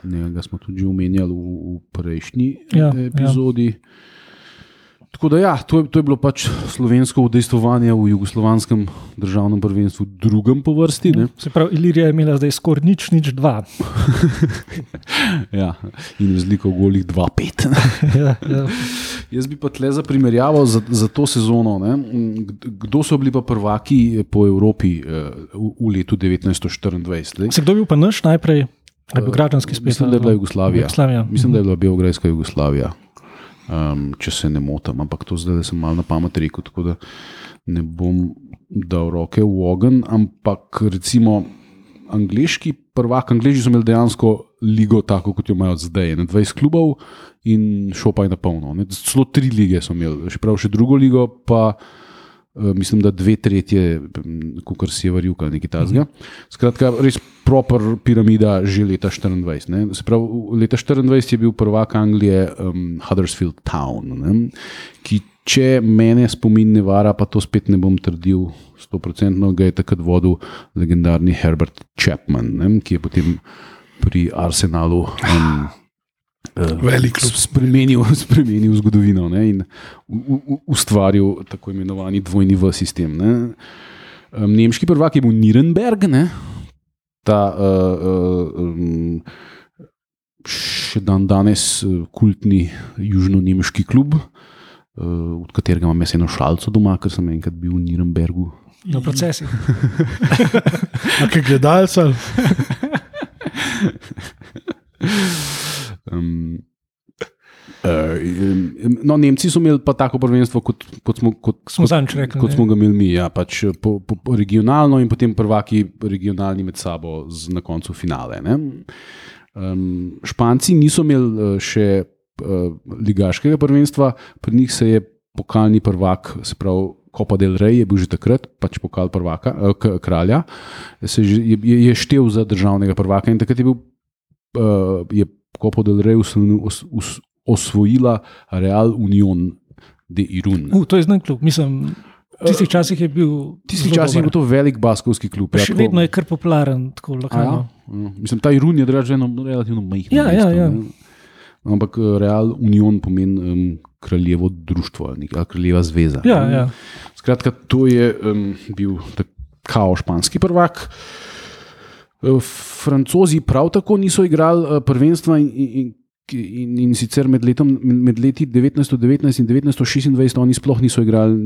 ne, ne, smo tudi omenjali v, v prejšnji Ja, ja, epizodi. Ja. Tako da, ja, to, je, to je bilo pač slovensko udejstvovanje v jugoslovanskem državnem prvenstvu, drugem po vrsti. Ne? Se pravi, Ilirija je imela zdaj skoraj nič, nič dva. ja, in razliko v golih 2-5. ja, ja. Jaz bi pa tle za primerjavo za, za to sezono. Ne? Kdo so bili pa prvaki po Evropi eh, v, v letu 1924? Se kdo bil pa naš najprej? Je bil građanski spet? Mislim, da je bila Jugoslavija. Jugoslavija. Mislim, da je bila Beograjska Jugoslavija um, če se ne motim. Ampak to zdaj sem malo na pamet rekel, tako da ne bom dal roke v ogen. Ampak recimo angliški prvak, angliži so imeli dejansko ligo, tako kot jo imajo zdaj, ne 20 klubov in šopaj na polno. Celo tri lige so imeli, še prav še drugo ligo. Pa, mislim, da dve tretje, kot se je ali nekaj takega. Skratka, res proper piramida že leta 24. Pravi, leta 24 je bil prvak Anglije um, Huddersfield Town, ne? ki, če mene spomin ne vara, pa to spet ne bom trdil, stoprocentno ga je takrat vodil legendarni Herbert Chapman, ne? ki je potem pri Arsenalu. Um, Velik klub. Spremenil, spremenil zgodovino ne, in ustvaril tako imenovani dvojni V sistem. Ne. Nemški prvak je bil Nirenberg, ne, ta uh, uh, še dan danes kultni južno-nemški klub, uh, od katerega imam eno šalco doma, ker sem enkrat bil v Nirenbergu. Na procesih. Kaj gledalcev? Um, uh, no, Nemci so imeli pa tako prvenstvo, kot, kot smo, kot, smo, kot, rekli, kot smo ga imeli mi. Ja, pač po, po, po regionalno in potem prvaki regionalni med sabo z, na koncu finale. Um, Španci niso imeli še uh, ligaškega prvenstva, pri njih se je pokalni prvak, se pravi. Kopa del Rey je bil že takrat, pač pokal prvaka, kralja, se je, je, je štev za državnega prvaka in takrat je bil. Uh, je Kopo del Rey osvojila Real Union de Irun. Uh, to je znan klub, mislim. V tistih časih je bil. V tistih časih je bil to velik baskovski klub. Ja, še tako, vedno je kar popularen. Tako, ja? Mislim, ta Irun je eno relativno majhno. Ja, ja, ja. Ampak eh, Real Union pomeni um, kraljevo društvo ali kraljeva zveza. Ja, ja. Skratka, to je um, bil kao španski prvak. Eh, Francozi prav tako niso igrali eh, prvenstva in, in, in, in sicer med, letom, med leti 1919 in 1926 oni sploh niso igrali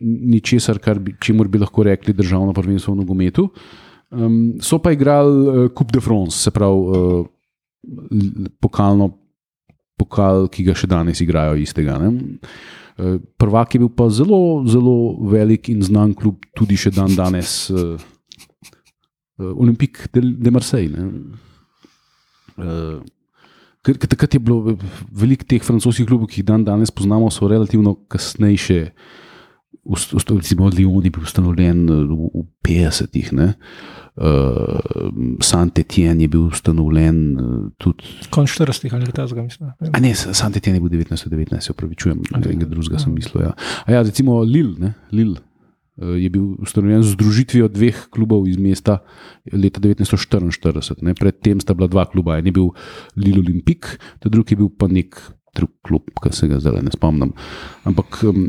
ničesar, ni čemu bi lahko rekli državno prvenstvo v nogometu. Um, so pa igrali uh, Coupe de France, se pravi uh, pokalno, pokal, ki ga še danes igrajo istega. Uh, prvak je bil pa zelo, zelo velik in znan klub, tudi še dan danes. Uh, Olimpik de, de Marseille. Uh, ker, ker takrat je bilo veliko teh francoskih klubov, ki jih dan danes poznamo, so relativno kasnejše. Recimo, Lyon je bil ustanovljen eh, v, v 50-ih, uh, Saint-Étienne je bil ustanovljen uh, tudi. Konč 40-ih ali kaj takega, mislim. A ne, Saint-Étienne je bil 1919, se upravičujem, nekaj drugega sem mislil. Ja. A ja, recimo Lille, Lille Eh, je bil ustanovljen z združitvijo dveh klubov iz mesta leta 1944. Predtem sta bila dva kluba, en je bil Lil Olimpik, drugi je bil pa nek drug klub, ki se ga zdaj ne spomnim. Ampak um,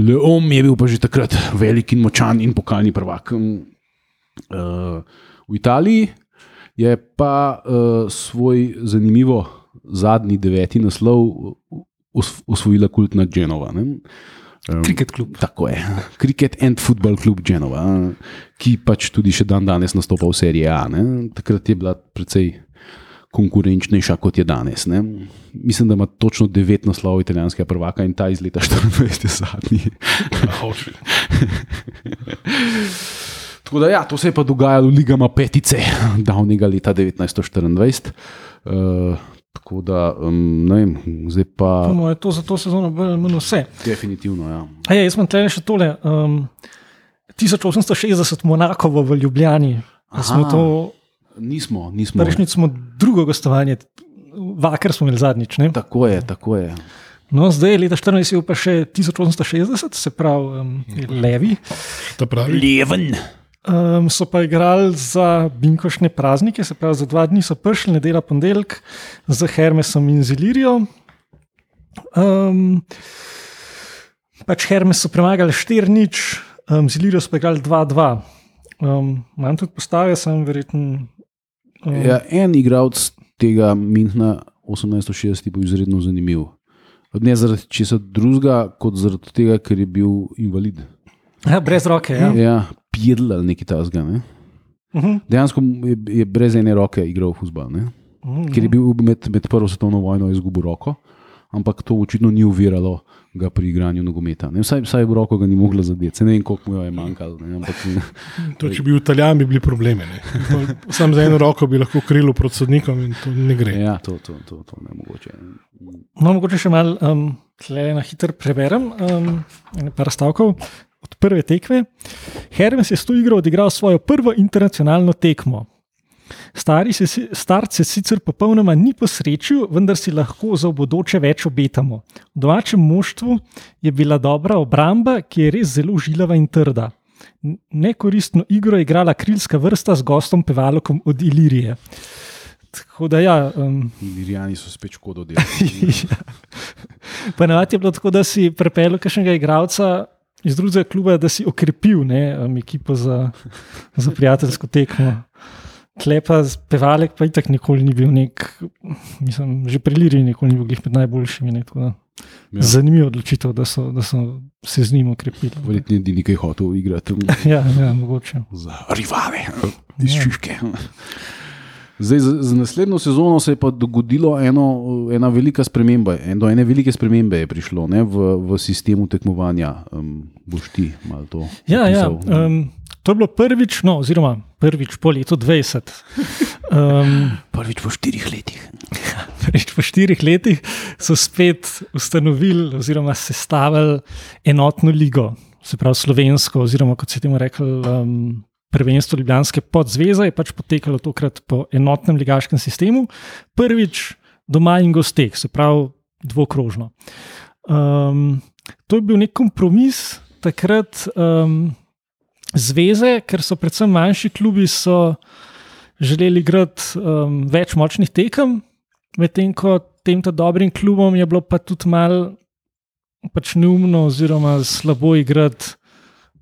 Leom je bil pa že takrat velik in močan in pokalni prvak. Uh, v Italiji je pa uh, svoj zanimivo zadnji deveti naslov osvojila kultna Dženova. Uh, Kriket klub. Tako je. Kriket and football klub Genova, ki pač tudi še dan danes nastopa v seriji A. Ne? Takrat je bila precej konkurenčnejša kot je danes. Ne? Mislim, da ima točno devet naslovov italijanskega prvaka in ta iz leta 24 je zadnji. Tako da, ja, to se je pa dogajalo v Ligama petice, davnega leta 1924. Uh, Tako da, um, ne vem, zdaj pa. Je to za to sezono bilo vse? Definitivno, ja. ja jaz imam tukaj še tole. Um, 1860 Monakovo v Ljubljani. Aha, to, nismo, nismo. Prejšnji smo drugo gostovanje, vakar smo imeli zadnjič. Ne? Tako je, tako je. No, zdaj je leta 14, pa še 1860, se pravi, um, levi. Leven. Um, so pa igrali za binkošne praznike, se pravi, za dva dni so prišli, nedela ponedeljek, z Hermesom in Zilirijo. Um, pač Hermes so premagali 4-0, um, z Ilirijo so pa igrali 2-2. Um, Manj tudi postavil, sem verjetno. Um, Ja, en igralec tega Minhna 1860 je bil izredno zanimiv. Ne zaradi česa drugega, kot zaradi tega, ker je bil invalid. ja, brez roke. Ja. Ja, Pjedl ali nekaj tasga. Ne? Uh -huh. Dejansko je, je brez ene roke igral futbol, uh -huh. ker je bil med, med prvo svetovno vojno izgubil roko, ampak to očitno ni uviralo ga pri igranju nogometa. Ne, vsaj, vsaj v roko ga ni mogla zadeti, Se ne vem, koliko mu je manjkalo. Ampak, To, če bi bil Italijan, bi bili problemi. Sam za eno roko bi lahko krilo proti sodnikom in to ne gre. ja, to, to, to, to ne mogoče. No, mogoče še malo um, tle na hitro preberem um, nekaj stavkov. Od prve tekme. Hermes je s to igro odigral svojo prvo internacionalno tekmo. Stari se, Start se sicer popolnoma ni posrečil, vendar si lahko za bodoče več obetamo. V domačem moštvu je bila dobra obramba, ki je res zelo žilava in trda. Nekoristno igro je igrala krilska vrsta z gostom Pevalokom od Ilirije. Tako da ja. Um, Lirijani so spet škodo delali. Ponavadi je bilo tako, da si pripeljal kakšnega igralca iz drugega kluba, da si okrepil ne, um, ekipo za, za prijateljsko tekmo. Klepa, pevalek pa itak nikoli ni bil nek, mislim, že pri Liri nikoli ni bil med najboljšimi. Ne, tako Ja. Zanimivo odločitev, da so, da so se z njim okrepili. Verjetno ni nekaj hotel igrati Ja, ja, mogoče. za rivale, iz Ja. Češke. Zdaj, za, za naslednjo sezono se je pa dogodilo eno, ena velika sprememba. En, do ene velike spremembe je prišlo ne, v, v sistemu tekmovanja. Um, boš ti malo to Ja, ja, opisal? um, to je bilo prvič, no, oziroma prvič po letu 20. Um, Prvič po štirih letih. Prvič po štirih letih so spet ustanovili oziroma sestavili enotno ligo, se pravi slovensko, oziroma kot se temu rekel, um, prvenstvo Ljubljanske podzveze je pač potekalo tokrat po enotnem ligaškem sistemu, prvič doma in gostek, se pravi dvokrožno. Um, to je bil nek kompromis takrat um, zveze, ker so predvsem manjši klubi želeli igrati um, več močnih tekem, medtem ko tem dobrim klubom je bilo pa tudi malo pač neumno oziroma slabo igrati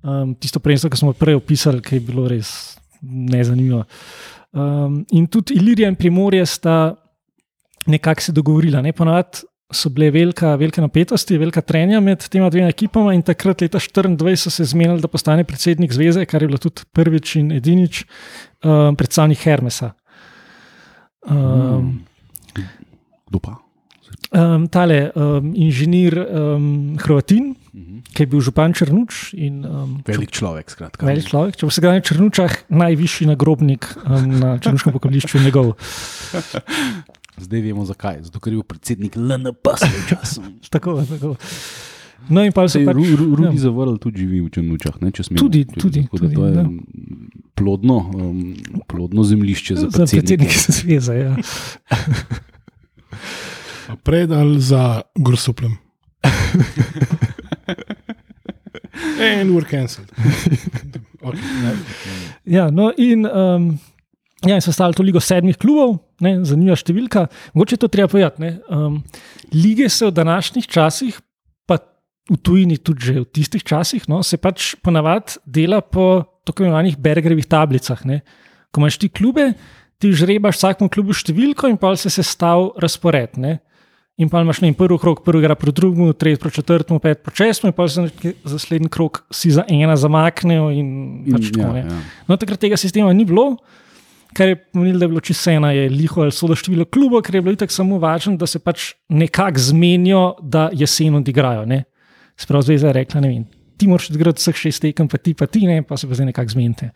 um, tisto prvenstvo, ki smo prej opisali, ki je bilo res nezanimivo. Um, in tudi Ilirija in Primorje sta nekako se dogovorila. Ne? Ponavadi so bile velika, velike napetosti, velika trenja med tema dvema ekipama in takrat leta 2024 so se zmenili, da postane predsednik zveze, kar je bilo tudi prvič in edinič um, predstavnik Hermesa. Um, Kdo pa? um, tale um, inženir um, Hrvatin, Mhm. ki je bil župan Črnuč in um, Velik človek, skratka. velik človek. Če se ga na Črnučah, najvišji nagrobnik um, na Črnuškem pokolišču je njegov. Zdaj vemo zakaj. Zato, ker je bil predsednik LNP svoj čas. Tako, tako. No, in pa so Sej, pač. Ru, Ru, Rubi ja. zavrl tudi živi v Črnučah. Ne, če smem. Tudi, Če- tudi, da tudi, To je ja. plodno, um, plodno zemljišče za Za predsednika predsednika. zveze. Ja. A Pred ali za grosuplem. En ur cancel. Okay. Ja, no, in, um, ja, in so stali to ligo sedmih klubov, ne, zanimiva številka. Mogoče to treba povedati. ne, Um, lige se v današnjih časih, pa v tujini tudi že v tistih časih, no, se pač ponavadi dela po tako imenovanih Bergerjevih tablicah. Ne. Ko imaš ti klube, ti žrebaš vsakemu klubu številko in pa se sestav razpored. Ne. In pa imaš ne, vem, prvi krok, prvi igra proti drugemu, tretji proti četrtemu, pet proti šestemu, in pa se za naslednji krok si za ena zamaknejo. In, In, pač tako, ja, ja. No, takrat tega sistema ni bilo, kar je pomenilo, da je bilo čisto ena, je liho ali sodo število klubov, ker je bilo itak samo važno, da se pač nekako zmenijo, da jesen odigrajo. Ne? Sprav zveza je rekla, ne vem, ti moraš odigrati vseh šest tekem, pa ti pa ti ne, pa se pa zdaj nekako zmenite.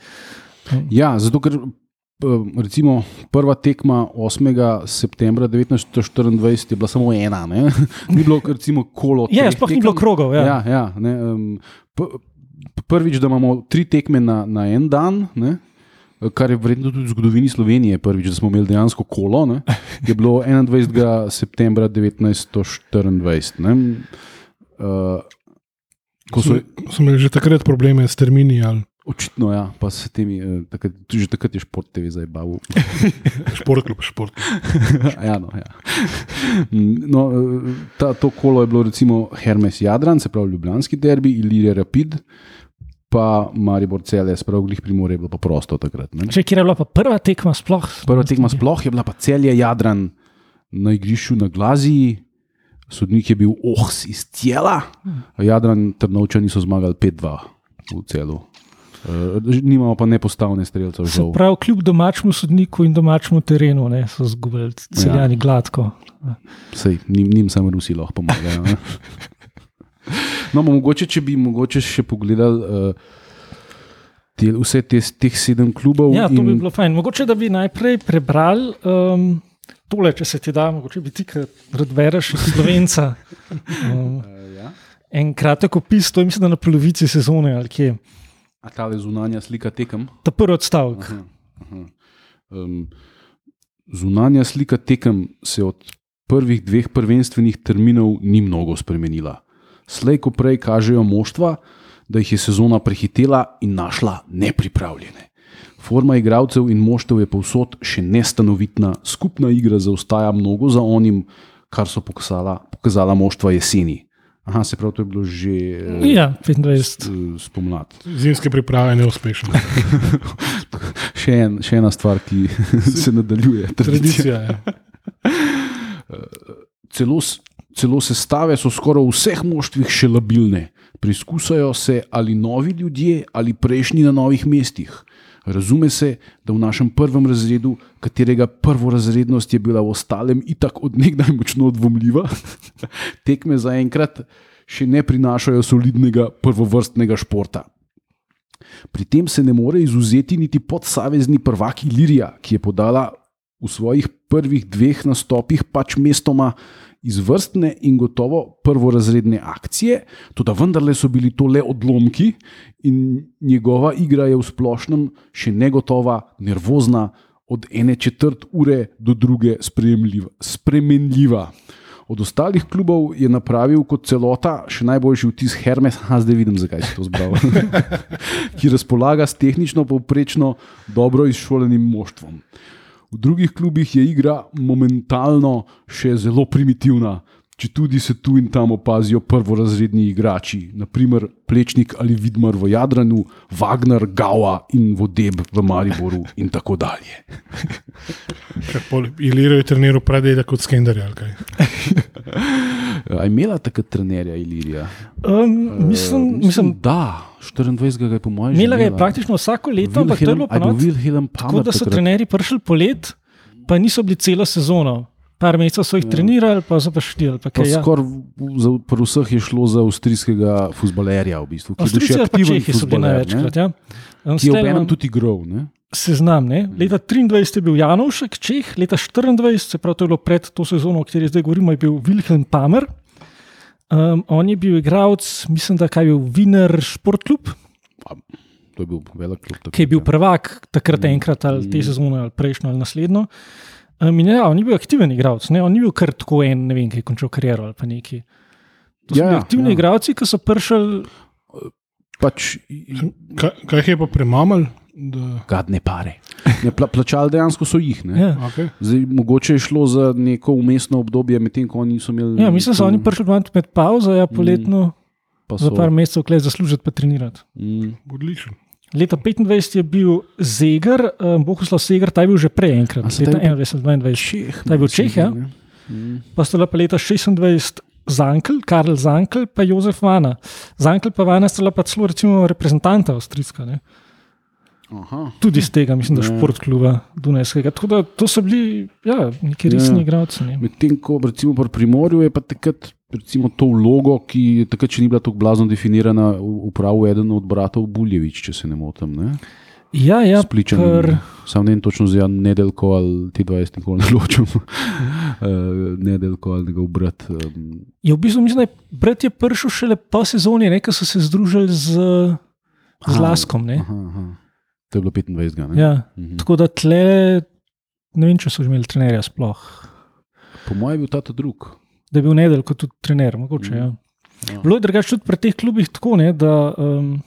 Ja, zato ker recimo prva tekma 8. septembra 1924 je bila samo ena, ne? ni bilo recimo kolo. Ja, sploh ni bilo krogov. Ja. Ja, ja, ne, um, prvič, da imamo tri tekme na, na en dan. Ne? Kar je verjetno tudi v zgodovini Slovenije prvič, da smo imeli dejansko kolo, ne? je bilo 21. septembra 1924. ne. Uh, ko so, Smo, smo imeli že takrat probleme s termini ali Očitno, ja, pa se temi, eh, takrat, že takrat je šport TV zdaj bavil. Šport, klub, šport. ja, no, ja. no, eh, ta, to kolo je bilo recimo Hermes Jadran, se pravi Ljubljanski derbi, Ilirija Rapid, pa Maribor Cele, se pravi Glih Primor je bilo pa prosto takrat. Ne? Če kje je bila pa prva tekma sploh? Prva tekma sploh je bila pa Celje Jadran na igrišču na Glaziji. Sodnik je bil Ohs iz Tjela, Jadran Trnovčani so zmagali 5-2 v celu. Uh, nimamo pa nepostavne žal. pravi, kljub domačemu sodniku in domačemu terenu ne, so zgubili celjani ja. gladko. Sej, njim, njim samo Rusi lahko pomagajo. No, mogoče, če bi mogoče še pogledali uh, te, vse te, teh sedem klubov. Ja, to bi in- bilo fajn. Mogoče da bi najprej prebrali um, tole, če se ti da, mogoče bi ti, ki rad bereš iz slovenca. Um, ja. en kratek opis, to je mislim, da na polovici sezone ali kje. A ta zunanja slika tekem. Ta prvi odstavek. Aha, aha. Um, zunanja slika tekem se od prvih dveh prvenstvenih terminov ni mnogo spremenila. Slej ko prej kažejo moštva, da jih je sezona prehitela in našla nepripravljene. Forma igralcev in moštev je povsod še nestanovitna, skupna igra zaostaja mnogo za onim, kar so pokazala, pokazala moštva jeseni. Aha, se pravi, to je bilo že eh, Ja, 25. eh, spomladi. Zimske priprave neuspešne. Še, en, še ena stvar, ki se nadaljuje. Tradicija je. Celo, s- celo sestave so skoraj v vseh moštvih še labilne. Preizkusajo se ali novi ljudje ali prejšnji na novih mestih. Razume se, da v našem prvem razredu, katerega prvorazrednost je bila v ostalem itak odnegdaj močno dvomljiva, tekme zaenkrat še ne prinašajo solidnega prvovrstnega športa. Pri tem se ne more izuzeti niti podsavezni prvak Ilirija, ki je podala v svojih prvih dveh nastopih pač mestoma izvrstne in gotovo prvorazredne akcije, tudi vendarle so bili to le odlomki in njegova igra je v splošnem še negotova, nervozna, od ene četrt ure do druge spremenljiva. Od ostalih klubov je napravil kot celota še najboljši vtis Hermes, a zdaj vidim, zakaj si to zbral, ki razpolaga s tehnično povprečno dobro izšolenim moštvom. V drugih klubih je igra momentalno še zelo primitivna, če tudi se tu in tam opazijo prvorazredni igrači, naprimer Plečnik ali Vidmar v Jadranu, Wagner, Gaua in Vodeb v Mariboru in tako dalje. Ilirijo je treniral predaj kot skenderja. ali kaj? A je imela takrat trenerja Ilirija? Um, mislim, mislim, da, 24. je po mojem že imela ga je praktično vsako leto, ampak to je bilo. Wilhelm Tako da so trenerji prišli polet, pa niso bili celo sezono. Par mesecev so jih ja. trenirali, pa so pa šli. Pa kaj, ja. skoraj pri vseh je šlo za avstrijskega futbalerja, v bistvu, ki je bil še Avstrijci aktiven Čehi so bili največkrat. Ja. Um, ki je ob enem tudi igral. ne. Seznam. Ne? Leta 23 je bil Janovšek, Čeh, leta 24, se pravi, to je bilo pred to sezono, o kateri zdaj govorimo, je bil Wilhelm Pamer. Um, on je bil igralec, mislim, da je bil Wiener Sportklub, To je bil velik klub. ki je bil ja. prvak takrat Mm. enkrat ali te Mm. sezone ali prejšnjo ali naslednjo. Um, in ja, on je bil aktiven igralec, ne? on ni bil kar tako en, ne vem, ki je končal kariero ali pa neki. To so Ja, bili ja, aktivni ja. igralci, ki so prišli. Pač Kaj, kaj jih je pa premamal? Da, gadne pare. Ne, pla, plačali dejansko so jih. Ne. Ja. okay. Zdaj, mogoče je šlo za neko umestno obdobje, medtem ko oni niso imeli. Ja, mislim, da so oni prišli malo med pauzo, ja, poletno, pa za so- par mesecev, klej zaslužiti pa trenirati. Mm, Odličen. Leta 25 je bil Zeger, um, Bohuslav Seger, ta je bil že prej enkrat, leta ta je bil- 21-22. Čeh. Ta je bil Čeh, ja. Mm. Pa sta bila pa leta 26 Zankel, Karl Zankel, pa Jozef Vana. Zankel pa Vana sta bila pa celo recimo reprezentanta avstrijska, ne? Aha. tudi iz tega, mislim, da Ja. športkluba Dunajskega. Tako da to so bili ja, neki resni Ja. igralci. Ne? Medtem ko recimo pri Primorju je pa takrat recimo, to vlogo, ki takrat še ni bila tako blazno definirana, upravil eden od bratov Buljevič, če se ne motim. Ne? Ja, ja, Spličan. ker- Sam ne vem točno za nedeljko ali ti 20 nikoli ne ločim. uh, nedeljko ali njegov brat. Je v bistvu, mislim, da brat je prišel šele po sezoni, ne, ko so se združili z, z Aha, Laskom. Ne? aha, aha. To je bilo 25. Ne? Ja, Mhm. tako da tle, ne vem, če so že imeli trenerja sploh. Po mojem je bil ta drug. Da je bil nedel kot tudi trener, mogoče. Mhm. Ja. Ja. Bilo je drugače tudi pri teh klubih tako, ne, da um,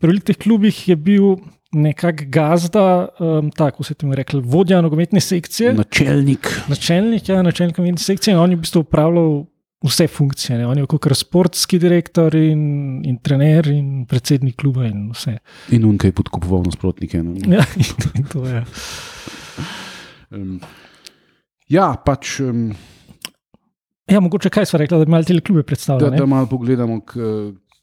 pri velikih teh klubih je bil nekak gazda, um, tako se temu reče, vodja nogometne sekcije. Načelnik. Načelnik, ja, načelnik nogometne sekcije in on je v bistvu upravljal vse funkcije. Ne. On je kot sportski direktor in, in trener in predsednik kluba in vse. In unkaj podkupoval nasprotnike. ne. Ja, in, in to je. Um, ja, pač. Um, Ja, mogoče kaj smo rekli, da bi malo te klube da, predstavljali. da malo pogledamo, k,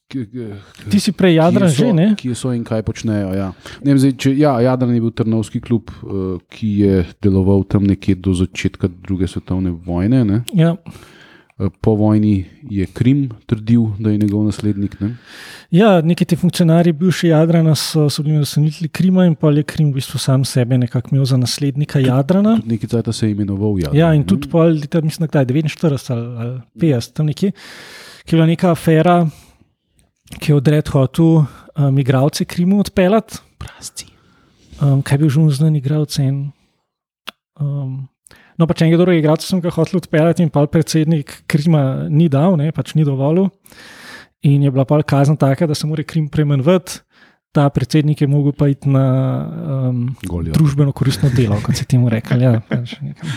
k, k, Ti si prej Jadran so, že, ne? Kje so in kaj počnejo. Ja. Ne vem, zdaj, če, ja, Jadran je bil Trnovski klub, uh, ki je deloval tam nekje do začetka druge svetovne vojne. Ne. Ja. Eh, Po vojni je Krim trdil, da je njegov naslednik. Ne. ja, neki ti funkcionarji, bivši Jadrana, so, so bili nastaniteli Krima in pa je Krim v bistvu sam sebe nekako imel za naslednika Jadrana. Tudi nekaj časa se je imenoval Jadran. Ja, in ne. tudi pol leta, mislim, da je 49 ali, ali 50, tam nekje, ki je bila neka afera, ki je odred hotel um, igralce Krimu odpeljati. Prasci. Um, kaj bi že znan igralec en? Um, no, pač enega drugega igralca sem ga hotel odpeljati in pa predsednik Krima ni dal, ne, pač ni dovolil. In je bila pa kazen taka, da se mora Krim premenjati. Ta predsednik je mogel pa iti na um, Goljo. družbeno koristno delo, kot se temu reče. Ja, pač nekam.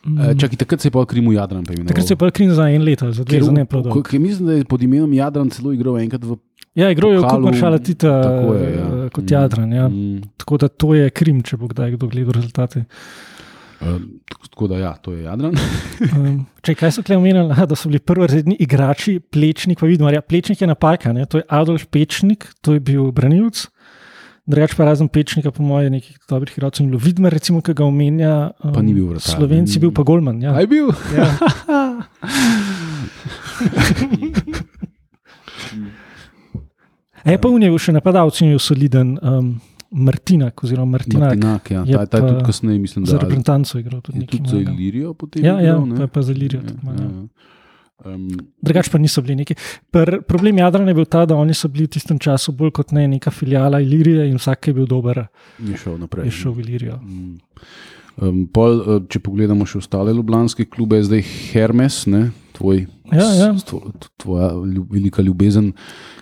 Eh, Čakaj, takrat se je pa Krimu Jadran imenoval. Takrat se je pa Krim za en leto, za dve, v- ker Mislim, da je pod imenom Jadran celo igral enkrat v. Ja, je pokalu- Kup Maršala Tita je, ja. eh, kot Mm, Jadran. Ja. Mm, Tako da to je Krim, če bo kdaj kdo gledal rezultate. eh, tako da, ja, to je Jadran. Um, če kaj so tukaj omenili, da so bili prvoredni igrači, Plečnik, pa vidimo, ja, Plečnik je napaka, ne? to je Adolf Pečnik, to je bil branilec. Drugač pa razen Pečnika, po mojem, nekih dobrih igralcev ni bilo. Vidmer, recimo, ki ga omenja. Um, Pa ni bil vratar, Slovenci, ne? bil pa Golman. Ja. Aj bil. Ja. E, pa v njej še napadalci je soliden, um, Martinak oziroma Martinak. Martinak, ja. je Ta, ta je tudi kasneje, mislim, Za da reprezentanco je igral tudi je tudi za. Ilirijo potem. Ja, ja, igral, je pa za Ilirijo. Ja, ja, ja. ja. Um, Drugač pa niso bili neki. Pr, problem Jadrana je bil ta, da oni so bili v tistem času bolj kot ne neka filijala Ilirije in vsak, je bil dober, je šel naprej. je šel v Ilirijo. Mm. Um, pol, eh, če pogledamo še ostale ljubljanske klube, je zdaj Hermes, ne, tvoj, Ja, ja. s- tvo- tvoja ljub, velika ljubezen,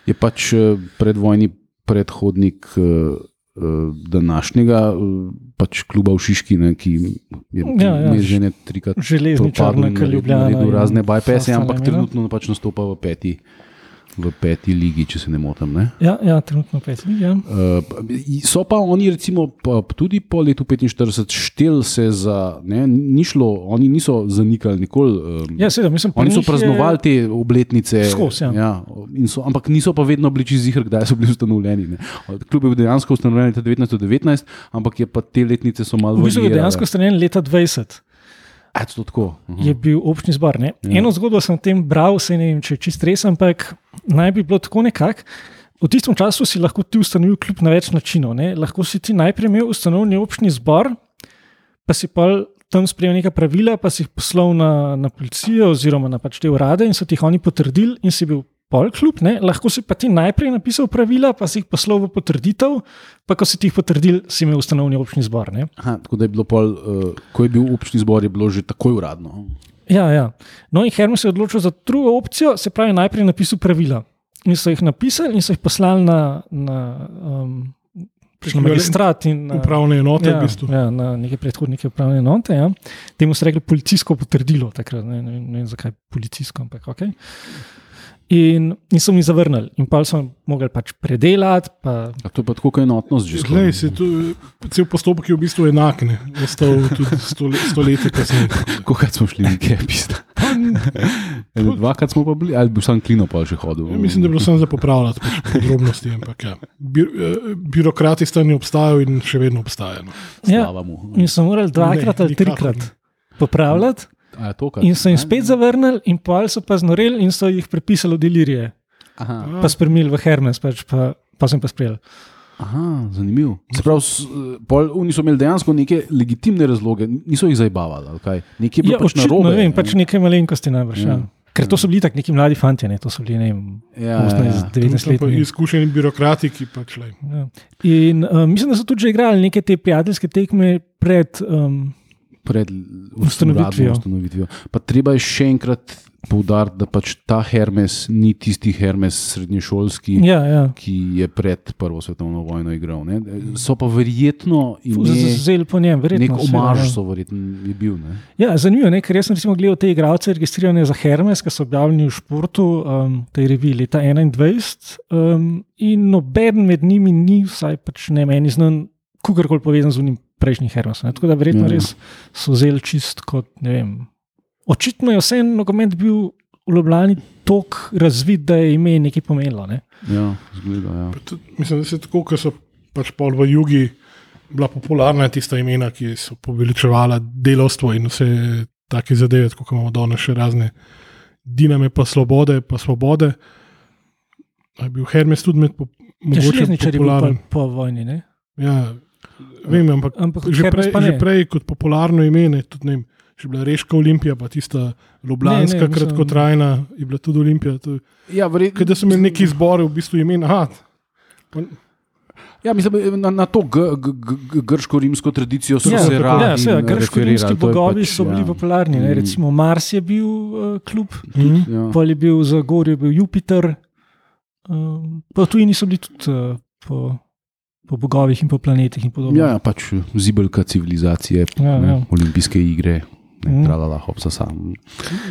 je pač eh, predvojni predhodnik uh, uh, današnjega pač kluba v Šiški, ne, ki je Ja, ja. že ne trikrat in naredil- Ljubljana. naredil in razne bypasse, ampak trenutno pač nastopa v peti, v peti ligi, če se ne motim. Ne. Ja, ja, trenutno pet. Ja. Uh, so pa oni, recimo, pa tudi po letu 45 štel se za, ne, ni šlo, oni niso zanikali nikoli. Um, Ja, seveda, mislim, Oni so njih je- praznovali te obletnice, Skozi, ja. ja, so, ampak niso pa vedno bili čez jih, kdaj so bili ustanovljeni. ne. Kljub je bil dejansko ustanovljen leta 1919, ampak je pa te letnice so malo V bistvu je dejansko streljen leta 20. A, tako. Uh je bil občni zbor. Ne? Ja. Eno zgodbo sem o tem bral, se ne vem, če je čist res, ampak naj bi bilo tako nekako. V tistem času si lahko ti ustanovil kljub na več načinov. Ne? Lahko si ti najprej imel ustanovljen občni zbor, pa si pa tam sprejel neka pravila, pa si jih poslal na, na policijo oziroma na pač te urade in so ti jih oni potrdili in si bil pol kljub. Ne? Lahko si pa ti najprej napisal pravila, pa si jih poslal v potrditev, pa ko si ti jih potrdil, si imel ustanovljen občni zbor. Ne? Aha, tako da je bilo, pol, uh, ko je bil občni zbor, je bilo že takoj uradno. Ja, ja. No, in Hermes se je odločil za drugo opcijo, se pravi, najprej napisal pravila. In so jih napisali in so jih poslali na, na, um, na magistrat in na, Upravne enote, ja, v bistvu. ja, na neke predhodnike upravne enote. Ja. Temu so rekli policijsko potrdilo, takrat ne, ne, vem- ne vem zakaj policijsko, ampak ok. In, in so mi zavrnili, in pa so mogli pač predelati. Pa, A to je pa tako kot enotnost že skoraj. Glej, se, to, cel postopek je v bistvu enak, ne? ostal tudi stole, stoletja kasneje. Kolikrat smo šli nekaj pisati? Ene Dvakrat smo pa bili, ali bi sam klino pa že hodil. Ja, mislim, da je bilo samo za popravljati pač podrobnosti. Ampak, ja. Bir, eh, birokrati stani obstajajo in še vedno obstajajo. No. ja, in so morali dvakrat ali nikakor trikrat ne. popravljati, A to, in so jim spet zavrnili, in pa so pa znoreli in so jih prepisali v delirije. Aha. pa spremenili v Hermes, pač pa, pa sem pa sprejel. Aha, zanimivo. Se pravi, pol, oni so imeli dejansko neke legitimne razloge, niso jih zabavali. ali kaj? Nekje je bilo Ja, pač očitno, robe. ne vem, pač nekaj malenkosti najbrž. Ja. Ja. Ker to so bili tako neki mladi fanti, ne? to so bili ne vem, Ja, ja, ja. 18, 19 Pa let. Izkušeni birokrati, ki pač le. Ja. In um, mislim, da so tudi že igrali neke te prijateljske tekme pred, um, pred Ustanovitvijo. ustanovitvijo. Pa treba je še enkrat poudariti, da pač ta Hermes ni tisti Hermes srednješolski, Ja, ja. ki je pred Prvo svetovno vojno igral. Ne? So pa verjetno Zelo po njem, verjetno. nek seveda, omaž, ja. so verjetno je bil. Ne? Ja, zanimivo je, ker jaz sem recimo gledal te igralce, registrirane za Hermes, ki so objavljeni v športu, um, tej reviji leta 21. Um, in noben med njimi ni, vsaj pač ne meni znan, kakorkoli povezan z unim prejšnjim Hermesom. ne. Tako da verjetno ja. res so vzeli čist kot, ne vem. Očitno je vse nogomet bil v Ljubljani tako razvit, da je ime nekaj pomenilo. Ne? Ja, zgleda, ja. Pa tudi, mislim, da se tako, ker so pač pol v jugi bila popularna tista imena, ki so poveličevala delovstvo in vse take zadeve, kot imamo danes še razne diname, pa svobode, pa svobode. Je bil Hermes tudi med po, Ja, mogoče popularen. po vojni. Ne? Ja, vem, ampak, Ampak že, prej, pa že prej kot popularno ime, ne, tudi ne vem. Še bila Reška Olimpija, pa tista Ljubljanska, Ne, ne, kratkotrajna, je bila tudi Olimpija. To, Ja, verjetno, Kaj da so imeli neki izbori, v bistvu imen. Aha, pa, Ja, mislim, na, na to grško-rimsko tradicijo so Ja, se radi. ja, seveda, grško-rimski je bogovi pač, so bili ja. popularni. Ne? Mm. Recimo Mars je bil uh, klub, Ja. pol je bil za Gorje, bil Jupiter, um, pa tudi niso bili tudi uh, po, po bogovih in po planetih in podobno. Ja, ja, pač zibelka civilizacije, Ja, ne, ja. olimpijske igre, Mhm. ne, tralala, hopsa sam.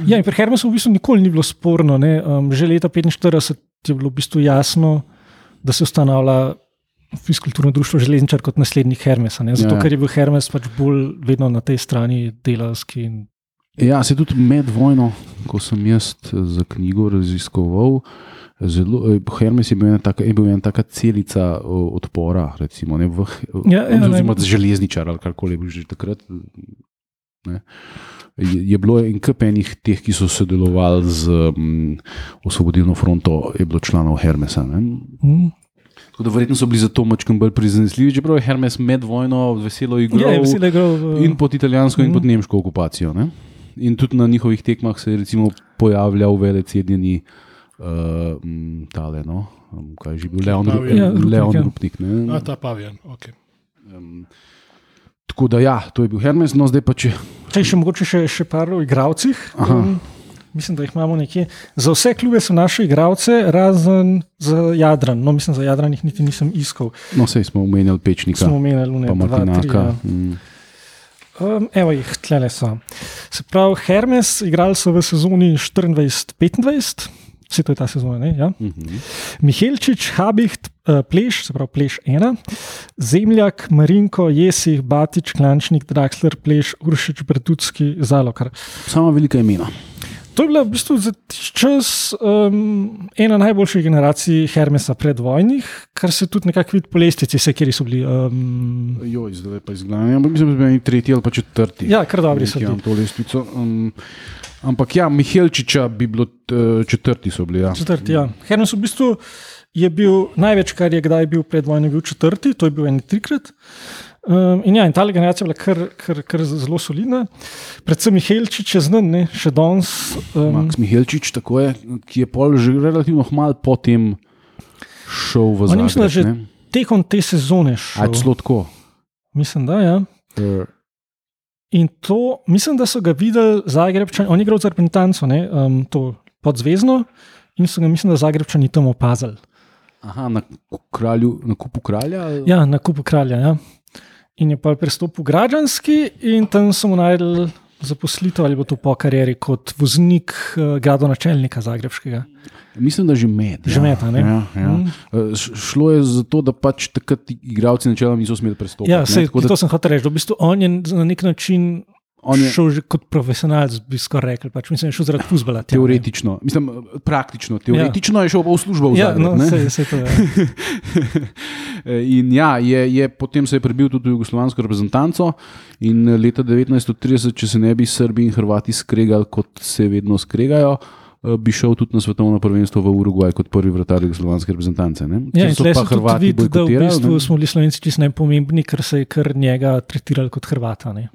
Ja, in pri Hermesu v bistvu nikoli ni bilo sporno. ne. Um, že leta 1945 je bilo v bistvu jasno, da se ustanavlja Fiskulturno društvo železničar kot naslednik Hermesa. Ne? Zato, Ja. ker je bil Hermes pač bolj vedno na tej strani delavski. In, Ja, se tudi med vojno, ko sem jaz eh, za knjigo raziskoval, zelo, eh, Hermes je bil ena taka, je bil ena taka celica odpora, recimo, ne, v, Ja, ja, oziroma železničar ali karkoli je bil že takrat. Ne. Je, je bilo en kup enih teh, ki so sodelovali z um, Osvobodilno fronto, je bilo članov Hermesa. Mm. Tako da verjetno so bili zato mačkam bolj prizanesljivi, čeprav je Hermes med vojno veselo igral. Ja, veselo igral. v- In pod italijansko, in Mhm. pod nemško okupacijo. Ne? In tudi na njihovih tekmah se je pojavljal velec jedini uh, tale, no, um, kaj je že bil Leon, Ru- Ja, Rupnik, Leon ja. Rupnik. ne. a, ta pavijan. Okay. Um, tako da ja, to je bil Hermes, no zdaj pa če. Če še mogoče še, še par o igralcih. Aha. Um, mislim, da jih imamo nekje. Za vse klube so naše igralce, razen za Jadran. No, mislim, za Jadran jih niti nisem iskal. No, sej smo omenjali Pečnika, Smo omenjali Lune, dva, tri. Martinaka. Ja. Mm. Um, evo jih, tlele so. Se pravi, Hermes, igrali so v sezoni 24-25, vse to je ta sezona. Ne? Ja? Mhm. Mihelčič, Habicht, uh, Pleš, se pravi Pleš 1, Zemljak, Marinko, Jesih, Batič, Klančnik, Draxler, Pleš, Uršič, Bratutski, Zalokar. Sama velika imena. To je bila v bistvu za čas um, ena najboljših generacij Hermesa predvojnih, kar se tudi nekako vidi po lestvici, vse, kjer so bili. Um, Joj, zdaj pa izgledam. Ampak mislim, da bi bili tretji ali pa četrti. ja, kar dobri so imam to lestvico. Um, ampak ja, Mihelčiča bi bilo t- četrti, so bili. Ja. Četrti, ja. Hermes v bistvu je bil največ, kar je kdaj bil pred vojno, bil četrti, to je bil en trikrat. Um, in ja, in ta generacija je bila kar, kar, kar zelo solidna. Predvsem Mihelčič je znan, ne, še danes. Um, Max Mihelčič, tako je, ki je pol že relativno malo potem šel v je, mislim, da že tekom te sezone šel. celo tako. Mislim, da ja. Uh, In to, mislim, da so ga videli Zagrebčani, on je igral za reprezentanco, ne, um, to podzvezno, in so ga, mislim, da Zagrebčani tam opazili. aha, na, kralju, na kupu kralja? ali- Ja, na kupu kralja. Ja. In je pa prestopil v građanski, in tam so mu najdel zaposlitev ali bo to po karieri kot voznik uh, gradonačelnika Zagrebskega. Mislim, da že med. Že ja. med, ne? Ja, ja. Mm. Šlo je za to, da pač takrat igralci načeloma niso smeli prestopiti. Ja, sej, tako da to sem hotel reči. da V bistvu on je na nek način on je šel že kot profesionalc, bi skoraj rekel. Pač, mislim, da je šel zaradi fuzbala. tja, ne. teoretično, mislim, praktično, teoretično je šel pa v službo v Ja, no, ne. sej, sej to je. In ja, je, je, potem se je prebil tudi v jugoslovansko reprezentanco in leta 1930, če se ne bi Srbi in Hrvati skregali, kot se vedno skregajo, eh, bi šel tudi na svetovno prvenstvo v Urugvaj kot prvi vratar jugoslovanske reprezentance. Ne? Ja, so pa se tudi Hrvati vidi, da v bistvu ne. smo bili slovenci čisto najpomembni, ker se je kar njega tretirali kot Hrvata. Ne?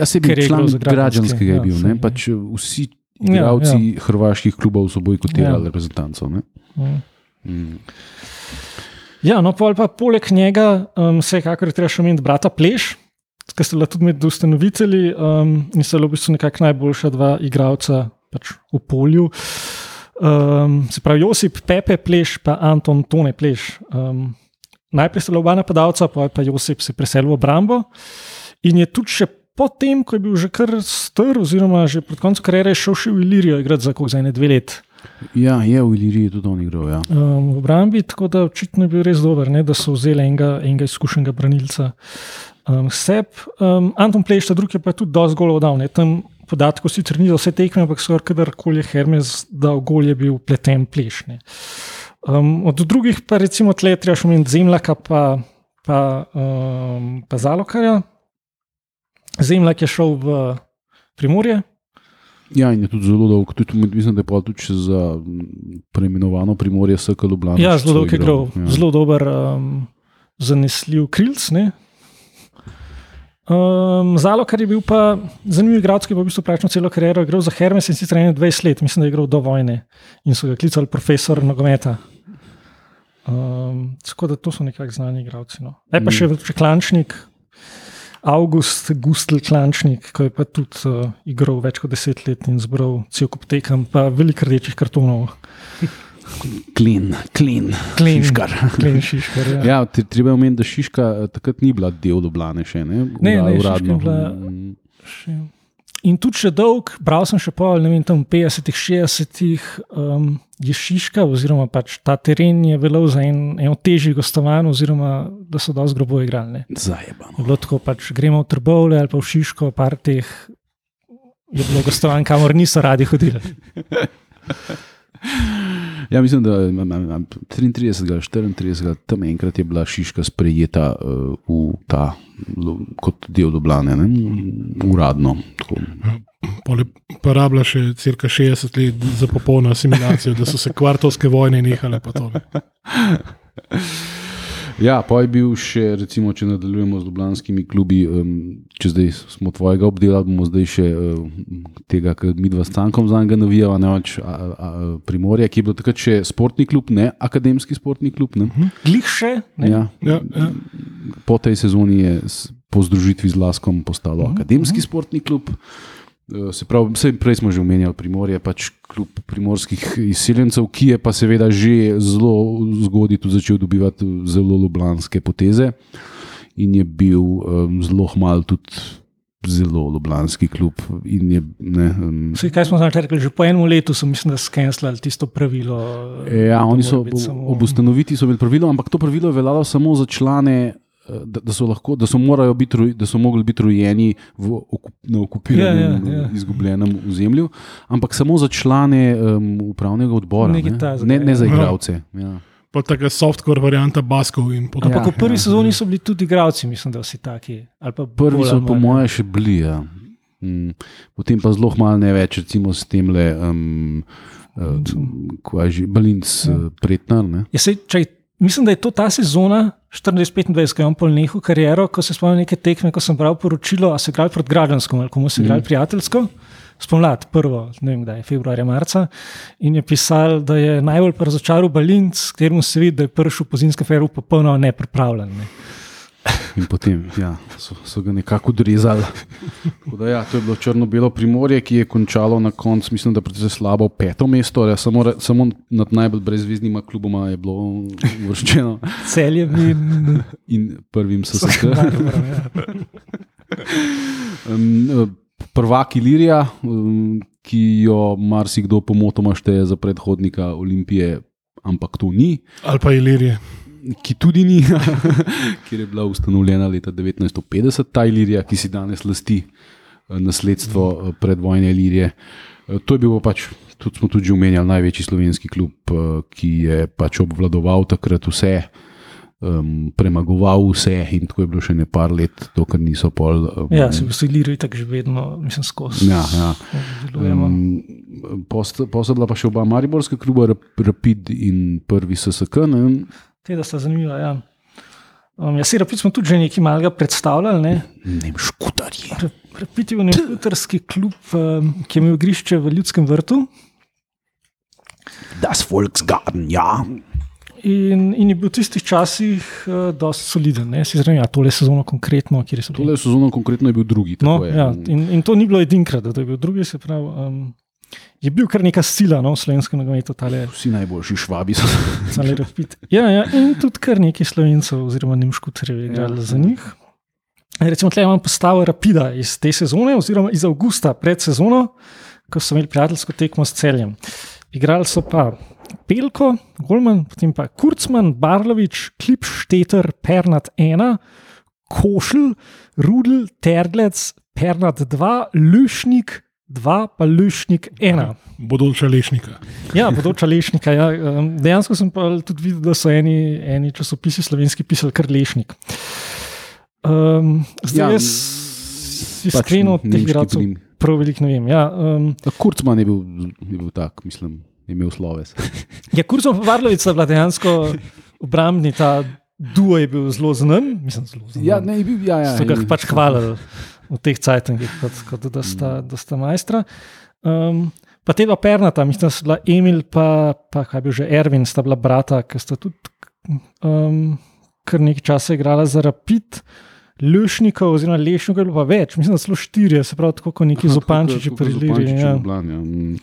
Ja, se je član građanskega, je ja, bil, saj, ne? ja. pač eh, vsi Ja, igralci ja, hrvaških klubov so bojkotirali Ja. ja. reprezentanco. Ne? Mm. Ja, no, pol pa poleg njega, um, vsekakor treba še omeniti brata Pleš. ki sta bila tudi med ustanovitelji um, in sta bila v bistvu nekako najboljša dva igralca pač v polju. Um, se pravi, Josip Pepe Pleš in Anton Tone Pleš. Um, najprej sta bila oba napadalca, pa je pa Josip se preselil v obrambo in je tudi še. Potem, ko je bil že kar star, oziroma že pred koncem kariere, šel še v Ilirijo igrati za, za ene dve leti. Ja, je v Iliriji tudi on igral. Ja. Um, v obrambi, tako da očitno je bil res dober, ne, da so vzeli enega, enega izkušenega branilca. Um, Seb, um, Anton Pleš, ta drugi pa je tudi dosti golo dal. Ne. Tam podatkov sicer ni za vse tekme, ampak so kadarkoli je Hermes dal gol, je bil pleten Pleš. Um, od drugih pa recimo tletrija še omeniti Zemljaka pa, pa, um, pa Zalokarja. Zemljak je šel v Primorje. Ja, in je tudi zelo dolg, tudi, mislim, da je pa tudi za preimenovano Primorje SK Ljubljana. Ja, zelo dolg je igral, ja. zelo dober, um, zanesljiv krilc. Um, Zalo, kar je bil pa zanimiv igralec, ki je v bistvu praktično celo kariero igral za Hermes in sicer 21 let, mislim, da je igral do vojne in so ga klicali profesor nogometa. Um, tako da to so nekakšni znani igralci. No. E pa še, še Klančnik, August Gustl Klančnik, ki je pa tudi uh, igral več kot deset let in zbral cel kup tekem, pa veliko rdečih kartonov. Klin, klin, Klin. šiškar. Klin Šiškar, ja. Ja, te- treba je omeniti, da Šiška eh, takrat ni bila del Ljubljane še, ne, Ne, Ura- ne, Šiška je uradno. bila- Mm. Še. In tudi še dolg, bral sem še pol, ne vem, tam 50-ih, 60-ih, um, je Šiška, oziroma pač ta teren je velel za en, en od težjih gostovanj, oziroma da so dosti grobo igrali. Zajebano. Je bilo tako, pač gremo v Trbovle ali pa v Šiško, par teh je bilo gostovanj, kamor niso radi hodili. Ja, mislim, da m, 33. ali 34. tam enkrat je bila Šiška sprejeta uh, v ta, lu- kot del Ljubljane, ne, uradno. Tako. Pol je pa rabila še cirka 60 let za popolno asimilacijo, da so se kvartovske vojne nehale. Ja, pa je bil še, recimo, če nadaljujemo z ljubljanskimi klubi, um, če zdaj smo tvojega obdelali, bomo zdaj še um, tega, kar mi dva s Cankom za njega navijava, ne več a, a, a, Primorje, ki je bil takrat še sportni klub, ne akademski sportni klub. Ne? Glih še, ne? Ja. Ja, ja. Po tej sezoni je po združitvi z Laskom postalo akademski sportni klub. Eh, Se pravi, vse prej smo že omenjali Primorje, pač klub primorskih izseljencev, ki je pa seveda že zelo zgodaj tudi začel dobivati zelo ljubljanske poteze in je bil um, zelo hmal tudi zelo ljubljanski klub. Je, ne, um, Vsi, kaj smo zdaj rekli, že po enem letu so, mislim, da skenslali tisto pravilo. Ja, oni so biti samo- ob ustanovitvi so imeli pravilo, ampak to pravilo je veljalo samo za člane. Da, da, so lahko, da, so morajo biti, da so mogli biti rojeni v, okup, na okupiranem, Ja, ja, ja. izgubljenem ozemlju, ampak samo za člane um, upravnega odbora, ne, takega, ne, ne za ja. igralce. Ja. Pa taka softcore varianta Baskov in podobno. Ampak Ja, v prvi ja, sezoni so bili tudi igralci, mislim, da vsi taki. ali pa Prvi so, po manj. mojem, še bili. Ja. Mm, potem pa zelo malo ne več, recimo s tem le. Um, Uh, Balinc, Ja. uh, pretnar. Ne? Ja, sej, čaj, mislim, da je to ta sezona 24-25, ko je on pol nehal kariero, ko se spomnim neke tekme, ko sem bral poročilo, a se igrali proti Građanskom ali komu se igrali mm. prijateljsko. Spomlad, prvo, ne vem, da je februarja, marca, in je pisal, da je najbolj razočaral Balinc, kateremu se vidi, da je prišel po zimskem feru popolnoma nepripravljen. Ne. In potem ja, so, so ga nekako odrezali. Tako Da, ja, to je bilo črno-belo primorje, ki je končalo na koncu, mislim, da precej slabo peto mesto. Ja, samo, re- samo nad najbolj brezvezdnima kluboma je bilo uvrščeno Celje in in prvim SSK. Maribor, ja. Um, Prvak Ilirija, um, ki jo marsikdo pomotoma šteje za predhodnika Olimpije, ampak to ni. Ali pa Ilirije. Ki tudi ni, kjer je bila ustanovljena leta 1950, ta Ilirija, ki si danes lasti eh, nasledstvo eh, predvojne Ilirije. Eh, To je bil pa pač, tudi smo tudi omenjali, največji slovenski klub, ki je pač obvladoval takrat vse, um, premagoval vse in tako je bilo še ne par let, dokler niso pol. Um, ja, se v Siliriji tako že vedno, mislim, skozi. ja, ja. Um, Posebla pa še oba mariborska kluba, Rap- Rapid in prvi SSK. Ne? Te, da sta zanimiva. Ja. Um, ja, Rapid smo tudi že nekaj malega predstavljali. Ne? Nemškutarji. Rapid je bil nekaj klub, um, ki je imel igrišče v Ljudskem vrtu. Das Volksgarten, ja. in, in je bil v tistih časih uh, dosti soliden. Ne? Si zraven, ja, tole sezono konkretno, kjer so bili. Tole sezono konkretno je bil drugi. No, je. ja, in, in to ni bilo edinkrat, da je bil drugi, se pravi. Um, je bil kar neka sila no, v slovenskem nogometu, tale Vsi najboljši švabi so. Rapid. Ja, ja, in tudi kar nekaj slovencev, oziroma nemškutarjev, je igralo Ja, za njih. Recimo, tle imam postavo Rapida iz te sezone, oziroma iz avgusta pred sezono, ko so imeli prijateljsko tekmo s celjem. Igrali so pa Pelko, Golman, potem pa Kurcman, Barlovič, Klipšteter, Pernat 1, Košl, Rudel, Terglec, Pernat 2, Lušnik 2, pa Lušnik 1. bodoča lešnika. Ja, bodoča lešnika. Ja. Dejansko sem pa tudi videl, da so eni, eni časopisi slovenski pisali kar lešnik. Um, zdaj Ja, ja, jaz iskreno pač teh igralcev prav veliko ne vem. Ja, um, Kurcman je bil, je bil tak, mislim, je imel sloves. ja Kurzom pa Varlovic sta bila dejansko obrambni, ta duo je bil zelo znan. Mislim, zelo znan. Ja, ne, je bil, ja, ja, so ga pač hvalili v teh cajtangih, kot, kot da, sta, da sta majstra. Um, pa te dva pernata, mislim, da sta bila Emil, pa, pa kaj bi že Ervin, sta bila brata, ki sta tudi um, kar nekaj časa igrala za Rapid. Lušnikov, oziroma Lešnikov, je bilo pa več, mislim, da so štirje, se pravi, tako kot neki zopančiči pri Zupančiči Liri. v Ja. Ljubljani, ja. Mm.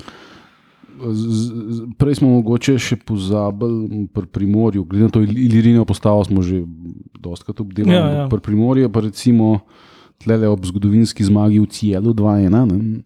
Z- z- Prej smo mogoče še pozabili pri Primorju, glede na to Ilirino postavo smo že dostakrat obdelali. Ja, ja. Pri Primorju pa recimo tlele ob zgodovinski zmagi v Cielu 2-1. ne,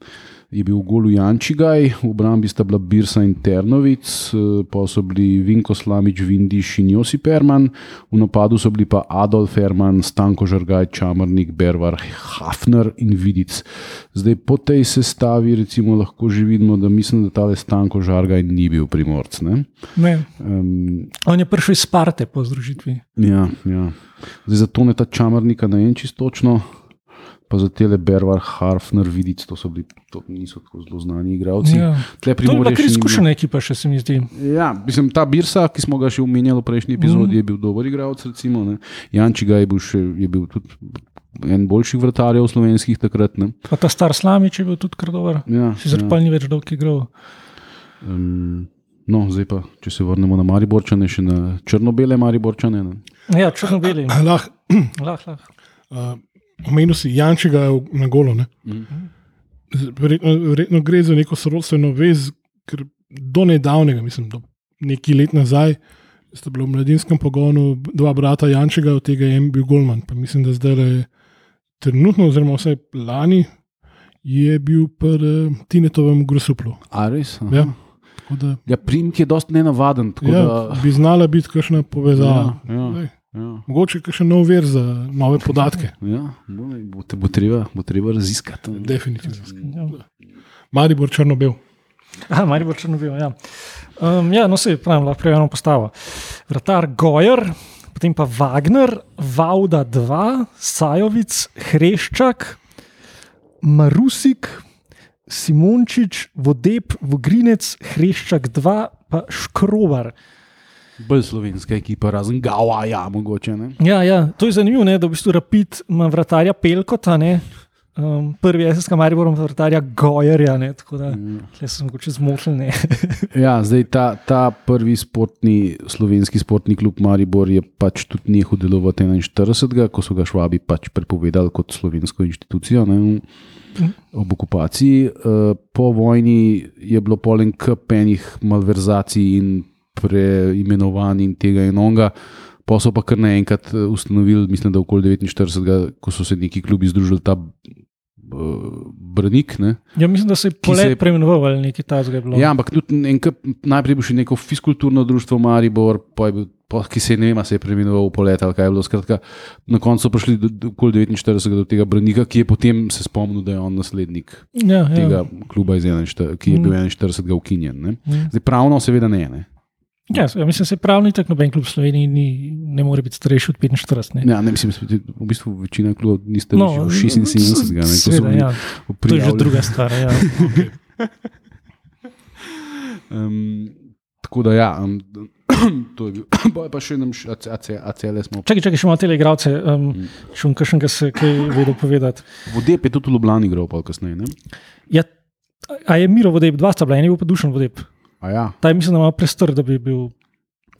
Je bil v golu Jančigaj, v obrambi sta bila Birsa in Ternovic, eh, pa so bili Vinko Slamič, Vindiš in Josi Perman, v napadu so bili pa Adolf Herman, Stanko Žargaj, Čamrnik, Bervar, Hafner in Vidic. Zdaj po tej sestavi recimo lahko že vidimo, da mislim, da tale Stanko Žargaj ni bil primorc. Ne? Ne, Um, on je prišel iz Sparte po združitvi. ja, ja. Zdaj zato ne ta Čamrnika ne vem čisto točno. Pa za tele Bervar, Harfner, Vidic, to, so bili, to niso tako zelo znani igralci. Ja. Tle To je kar še ni izkušena ekipa, še se mi zdi. Ja, mislim, ta Birsa, ki smo ga še omenjali v prejšnji epizodi, mm. je bil dober igralec. Recimo, ne. Jančiga je bil, še, je bil tudi en boljših vratarjev slovenskih takrat. Ne. Pa ta star Slamič je bil tudi kar dober. Ja, Sicer pa ni več dolg igral. Um, no, zdaj pa, če se vrnemo na Mariborčane, še na črno-bele Mariborčane. Ne. Ja, črno-beli. Lahko Lah, lah. uh, omenil si Jančega na golo. ne. Z- Verjetno, verjetno gre za neko sorodstveno vez, ker do nedavnega, mislim, do nekaj let nazaj, sta bila v mladinskem pogonu dva brata Jančega, od tega je en bil Golman. Pa mislim, da zdaj je trenutno, oziroma vse lani, je bil pri uh, Tinetovem Grosuplu. A res? Aha. Ja, da, Ja, Primk je dosti nenavaden. ja, Da, bi znala biti kakšna povezava. Ja, ja. Lej, ja, Mogoče še nov ver za nove podatke. ja, bo, bo, te bo, treba, bo treba raziskati. Definitivno. Ja. Maribor črno-bel. Aha, Maribor črno-bel. Ja, um, ja no se pravim, lahko prejemno postavo. Vratar Gojer, potem pa Wagner, Vauda 2, Sajovic, Hreščak, Marusik, Simončič, Vodeb, Vogrinec, Hreščak 2, pa Škrovar. Bolj slovenska ekipa, razen Gavaja, mogoče. Ne? Ja, ja, to je zanimivo, ne, da v bistvu Rapid ima vratarja Pelkota, ne, um, prvi SSK Maribor ima vratarja Gojerja, ne, tako da tle sem mogoče zmotil. Ja, zdaj ta, ta prvi sportni, slovenski sportni klub Maribor je pač tudi nehal delovati 41. ko so ga švabi pač prepovedali kot slovensko inštitucijo. Ne, ob okupaciji. Eh, Po vojni je bilo polen kup enih malverzacij in preimenovanj in tega in onga. Pa so pa kar naenkrat eh, ustanovili, mislim, da okoli 49, ko so se neki klubi združili, ta uh, Brnik. Ne? Ja, mislim, da se je polet je- preimenoval ali nekaj takega. je bilo. Ja, ampak tudi enkrat, najprej je bil še neko fiskulturno društvo Maribor, pa je bil, pa, ki se je ne vem, se je preimenoval v polet ali kaj je bilo. Skratka, na koncu so prišli do, do, okoli 49 do tega Brnika, ki je potem se spomnil, da je on naslednik ja, ja. tega kluba, iz 41, ki je bil Mm. 41 ukinjen. Ne? Mm. Zdaj, pravno, seveda ne. ne? Ja, ja, mislim, se pravi, ni tako noben klub v Sloveniji, ni, ne more biti starejši od 45. Ne. Ja, ne mislim, da v bistvu večina klubov niste No, no, 76. So seveda, bili ja, to je že druga stvar. Ja. Um, tako da, ja, um, to je bil. Boje pa še nam ACL smo. Čakaj, čakaj, še imamo te igralce, um, Mm. še kakšen, ki se kaj vedo povedati. Vodep je tudi v Ljubljani igral, pa kasneje. Ne? Ja, a je Miro vodeb, dva sta bila, en je bil pa dušen vodeb. A ja, Ta je mislim, da ima prestor, da bi bil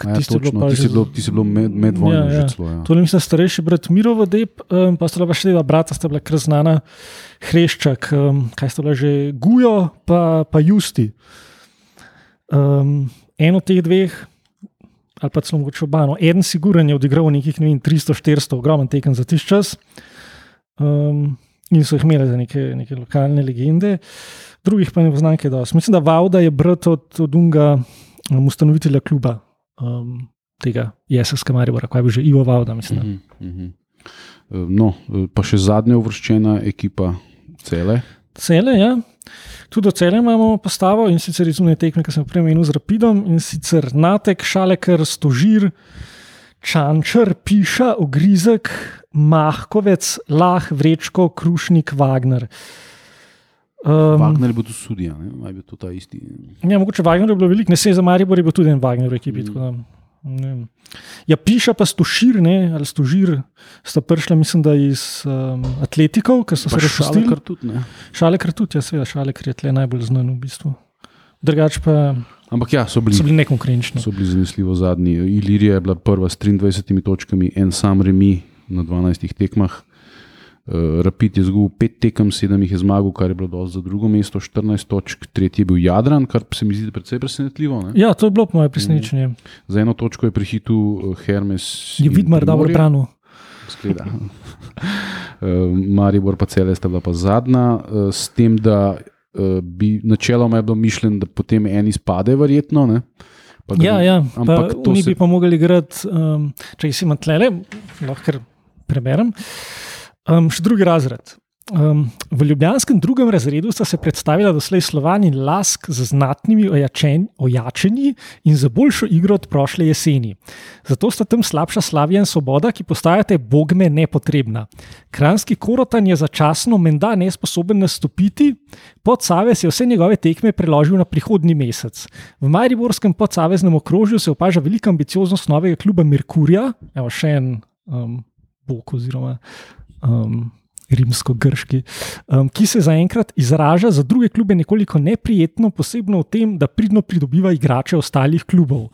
Ja, tisti točno, ti že si bilo, ti si bilo med, med vojno Ja, ja, ja. že celo. Ja. To je mislim, starejši brat Miro Vodeb, um, pa sta bila še dva brata, sta bila kar znana, Hreščak, um, kaj sta bila že, Gujo, pa, pa Justi. Um, en od teh dveh, ali pa celo mogoče oba, no, en siguren je odigral nekih ne vem, 300-400, ogromen tekem za tiš čas. Um, in so jih imeli za neke, neke lokalne legende, drugih pa ne poznam, kaj dosti. Mislim, da Vauda je brat od, od unga um, ustanovitelja kluba. Um, Tega Jesenska Maribora, kaj bi že Ivo Vauda, mislim. da. Mhm, mhm. Eh, No, pa še zadnja uvrščena ekipa cele. Cele, ja. Tudi do cele imamo postavo in sicer izumne tekme, ki sem prej omenil z Rapidom in sicer Natek, Šaleker, Stožir, Čančar, Piša, Ogrizek, Mahkovec, Lah, Vrečko, Krušnik, Wagner. Um, Wagner je bil tudi sudija, ne? je bil to ta isti. Ja, mogoče Wagner je bilo veliko, ne se za Maribor je bil tudi en Wagner v ekipi. Mm. Da, ja, piša pa stošir, ne, ali stožir, sta prišla, mislim, da iz um, atletikov, ki so se Pa razširili. Šalekar tudi, ne? Šale kar tudi, ja, seveda, šale kar je tle najbolj znan v bistvu. Drugač pa Ampak ja, so bili, so bili nekonkurenčni. so bili zanesljivo zadnji. Ilirija je bila prva s 23 točkami, en sam remi na 12 tekmah. Uh, Rapid je zgubil 5 tekem, 7 jih je zmagal, kar je bilo dovolj za drugo mesto, 14 točk, tretji je bil Jadran, kar se mi zdi precej presenetljivo. Ne? Ja, to je bilo po mojem presenečenju. Za eno točko je prehitil eh, Hermes. Je Vidmar dobro branil. Skleda. Uh, Maribor pa cele sta bila pa zadnja, uh, s tem, da uh, bi načeloma je bilo mišljeno, da potem en izpade, verjetno. Ne? Pa Ja, bi- ja, ampak pa to oni se- bi pa mogli igrati, um, če si imam tlele, lahko preberem. Um, še drugi razred. Um, v ljubljanskem drugem razredu sta se predstavila doslej Slovan in Lask z znatnimi ojačen, ojačenji in za boljšo igro od prošle jeseni. Zato sta tam slabša Slavija in Svoboda, ki postajate bogme nepotrebna. Kranski Korotan je začasno menda nesposoben nastopiti, Podsavez je vse njegove tekme preložil na prihodnji mesec. V Mariborskem podsaveznem okrožju se opaža velika ambicioznost novega kluba Merkurja, evo še en um, bog oziroma um, rimsko-grški, um, ki se zaenkrat izraža za druge klube nekoliko neprijetno, posebno v tem, da pridno pridobiva igrače ostalih klubov.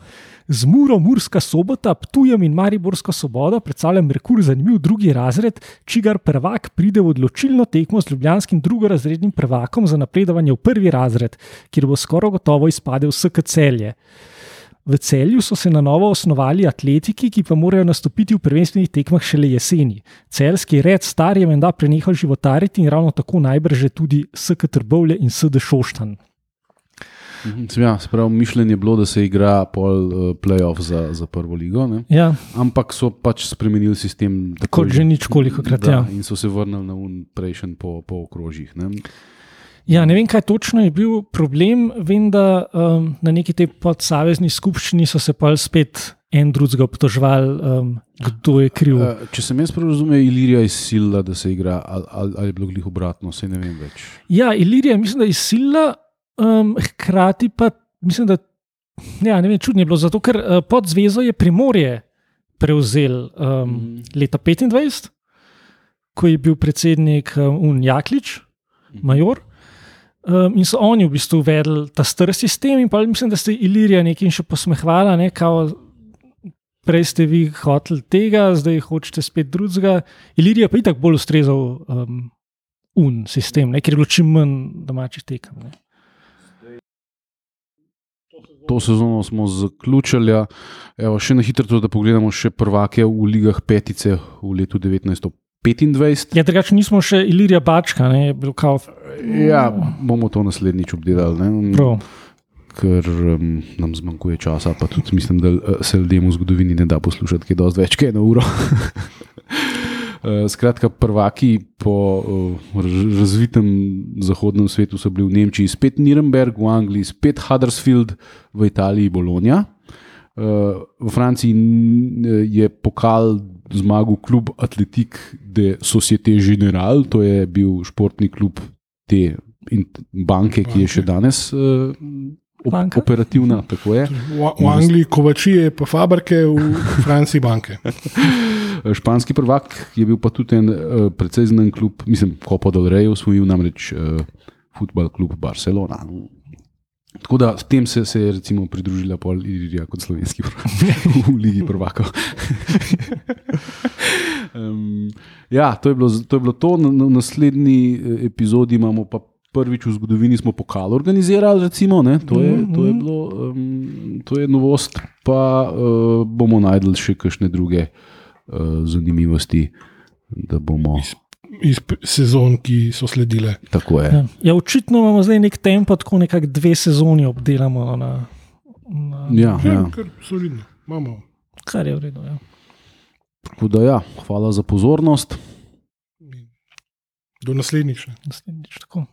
Z Muro, Murska sobota, Ptujem in Mariborsko sobodo predstavlja Merkur zanimiv drugi razred, čigar prvak pride v odločilno tekmo z ljubljanskim drugorazrednim prvakom za napredovanje v prvi razred, kjer bo skoraj gotovo izpadel SK celje. V celju so se na novo osnovali atletiki, ki pa morajo nastopiti v prvenstvenih tekmah šele jeseni. Celski red star je menda prenehal životariti in ravno tako najbrž že tudi SK Trbovlje in SD Šoštan. Mhm, Ja, se pravi, mišljenje je bilo, da se igra pol uh, playoff za, za prvo ligo, ne? Ja, ampak so pač spremenili sistem. takoj, Kot že ničkolikokrat, da, ja. In so se vrnili na un prejšen po, po okrožjih. Ne? Ja, ne vem, kaj točno je bil problem. Vem, da um, na neki tej podsavezni skupščini so se pa spet en drugega obtoževali, um, kdo je kriv. Uh, če sem jaz razumel, je Ilirija izsilila, da se igra, ali, ali, ali je bilo glih obratno, se ne vem več. Ja, Ilirija, mislim, da je sila, um, hkrati pa mislim, da ja, ne vem, čudno je bilo, zato ker uh, pod zvezo je Primorje prevzel um, Mhm. leta 25, ko je bil predsednik um, Un Jaklič, major. Um, in so oni v bistvu uvedli ta star sistem, in pa mislim, da ste Ilirija nekaj še posmehvala, ne, kao, prej ste vi hoteli tega, zdaj hočete spet drugega. Ilirija pa je tako bolj ustrezal um, un sistem, ne, ker je bilo čim manj domačih tekem. Ne. To sezono smo zaključili. Evo, še na hitro, da pogledamo še prvake v ligah petice v letu 1925. Ja, drugače nismo še Ilirija Bačka, ne, je bil kao. Ja, bomo to naslednjič obdelali. Ne? Prav. ker um, nam zmanjkuje časa, pa tudi mislim, da eh, se ljudem v zgodovini ne da poslušati, kaj je dosti več, kaj je na uro. Eh, Skratka, prvaki po uh, razvitem zahodnem svetu so bili v Nemčiji spet Nürnberg, v Angliji spet Huddersfield, v Italiji Bologna. V Franciji je pokal zmagal klub Atletik de Societe Generale, to je bil športni klub te banke, ki je še danes uh, Banka? operativna. Tako je. V, v Angliji kovačije, pa fabrike, v Franciji banke. Španski prvak je bil pa tudi en uh, precej znan klub, mislim, Copa del Rey, osvojil namreč uh, futbal klub Barcelona. Tako da tem se, se je recimo pridružila pol Ilirija kot slovenski prvak v Ligi prvakov. um, ja, to je bilo to. Je bilo to. Na, na naslednji eh, epizodi imamo pa prvič v zgodovini smo pokal organizirali, recimo, ne, to, je, to, je bilo, um, to je novost, pa uh, bomo najdel še kakšne druge uh, zanimivosti, da bomo. Iz, iz sezon, ki so sledile. Tako je. Ja. Ja, očitno imamo zdaj nek tempo, tako nekako dve sezoni obdelamo. Na, na, Ja, Ja, ja. kar solidno. Imamo. Kar je v redu. Ja. Tako da, ja, hvala za pozornost. Do naslednjič. Naslednjič tako.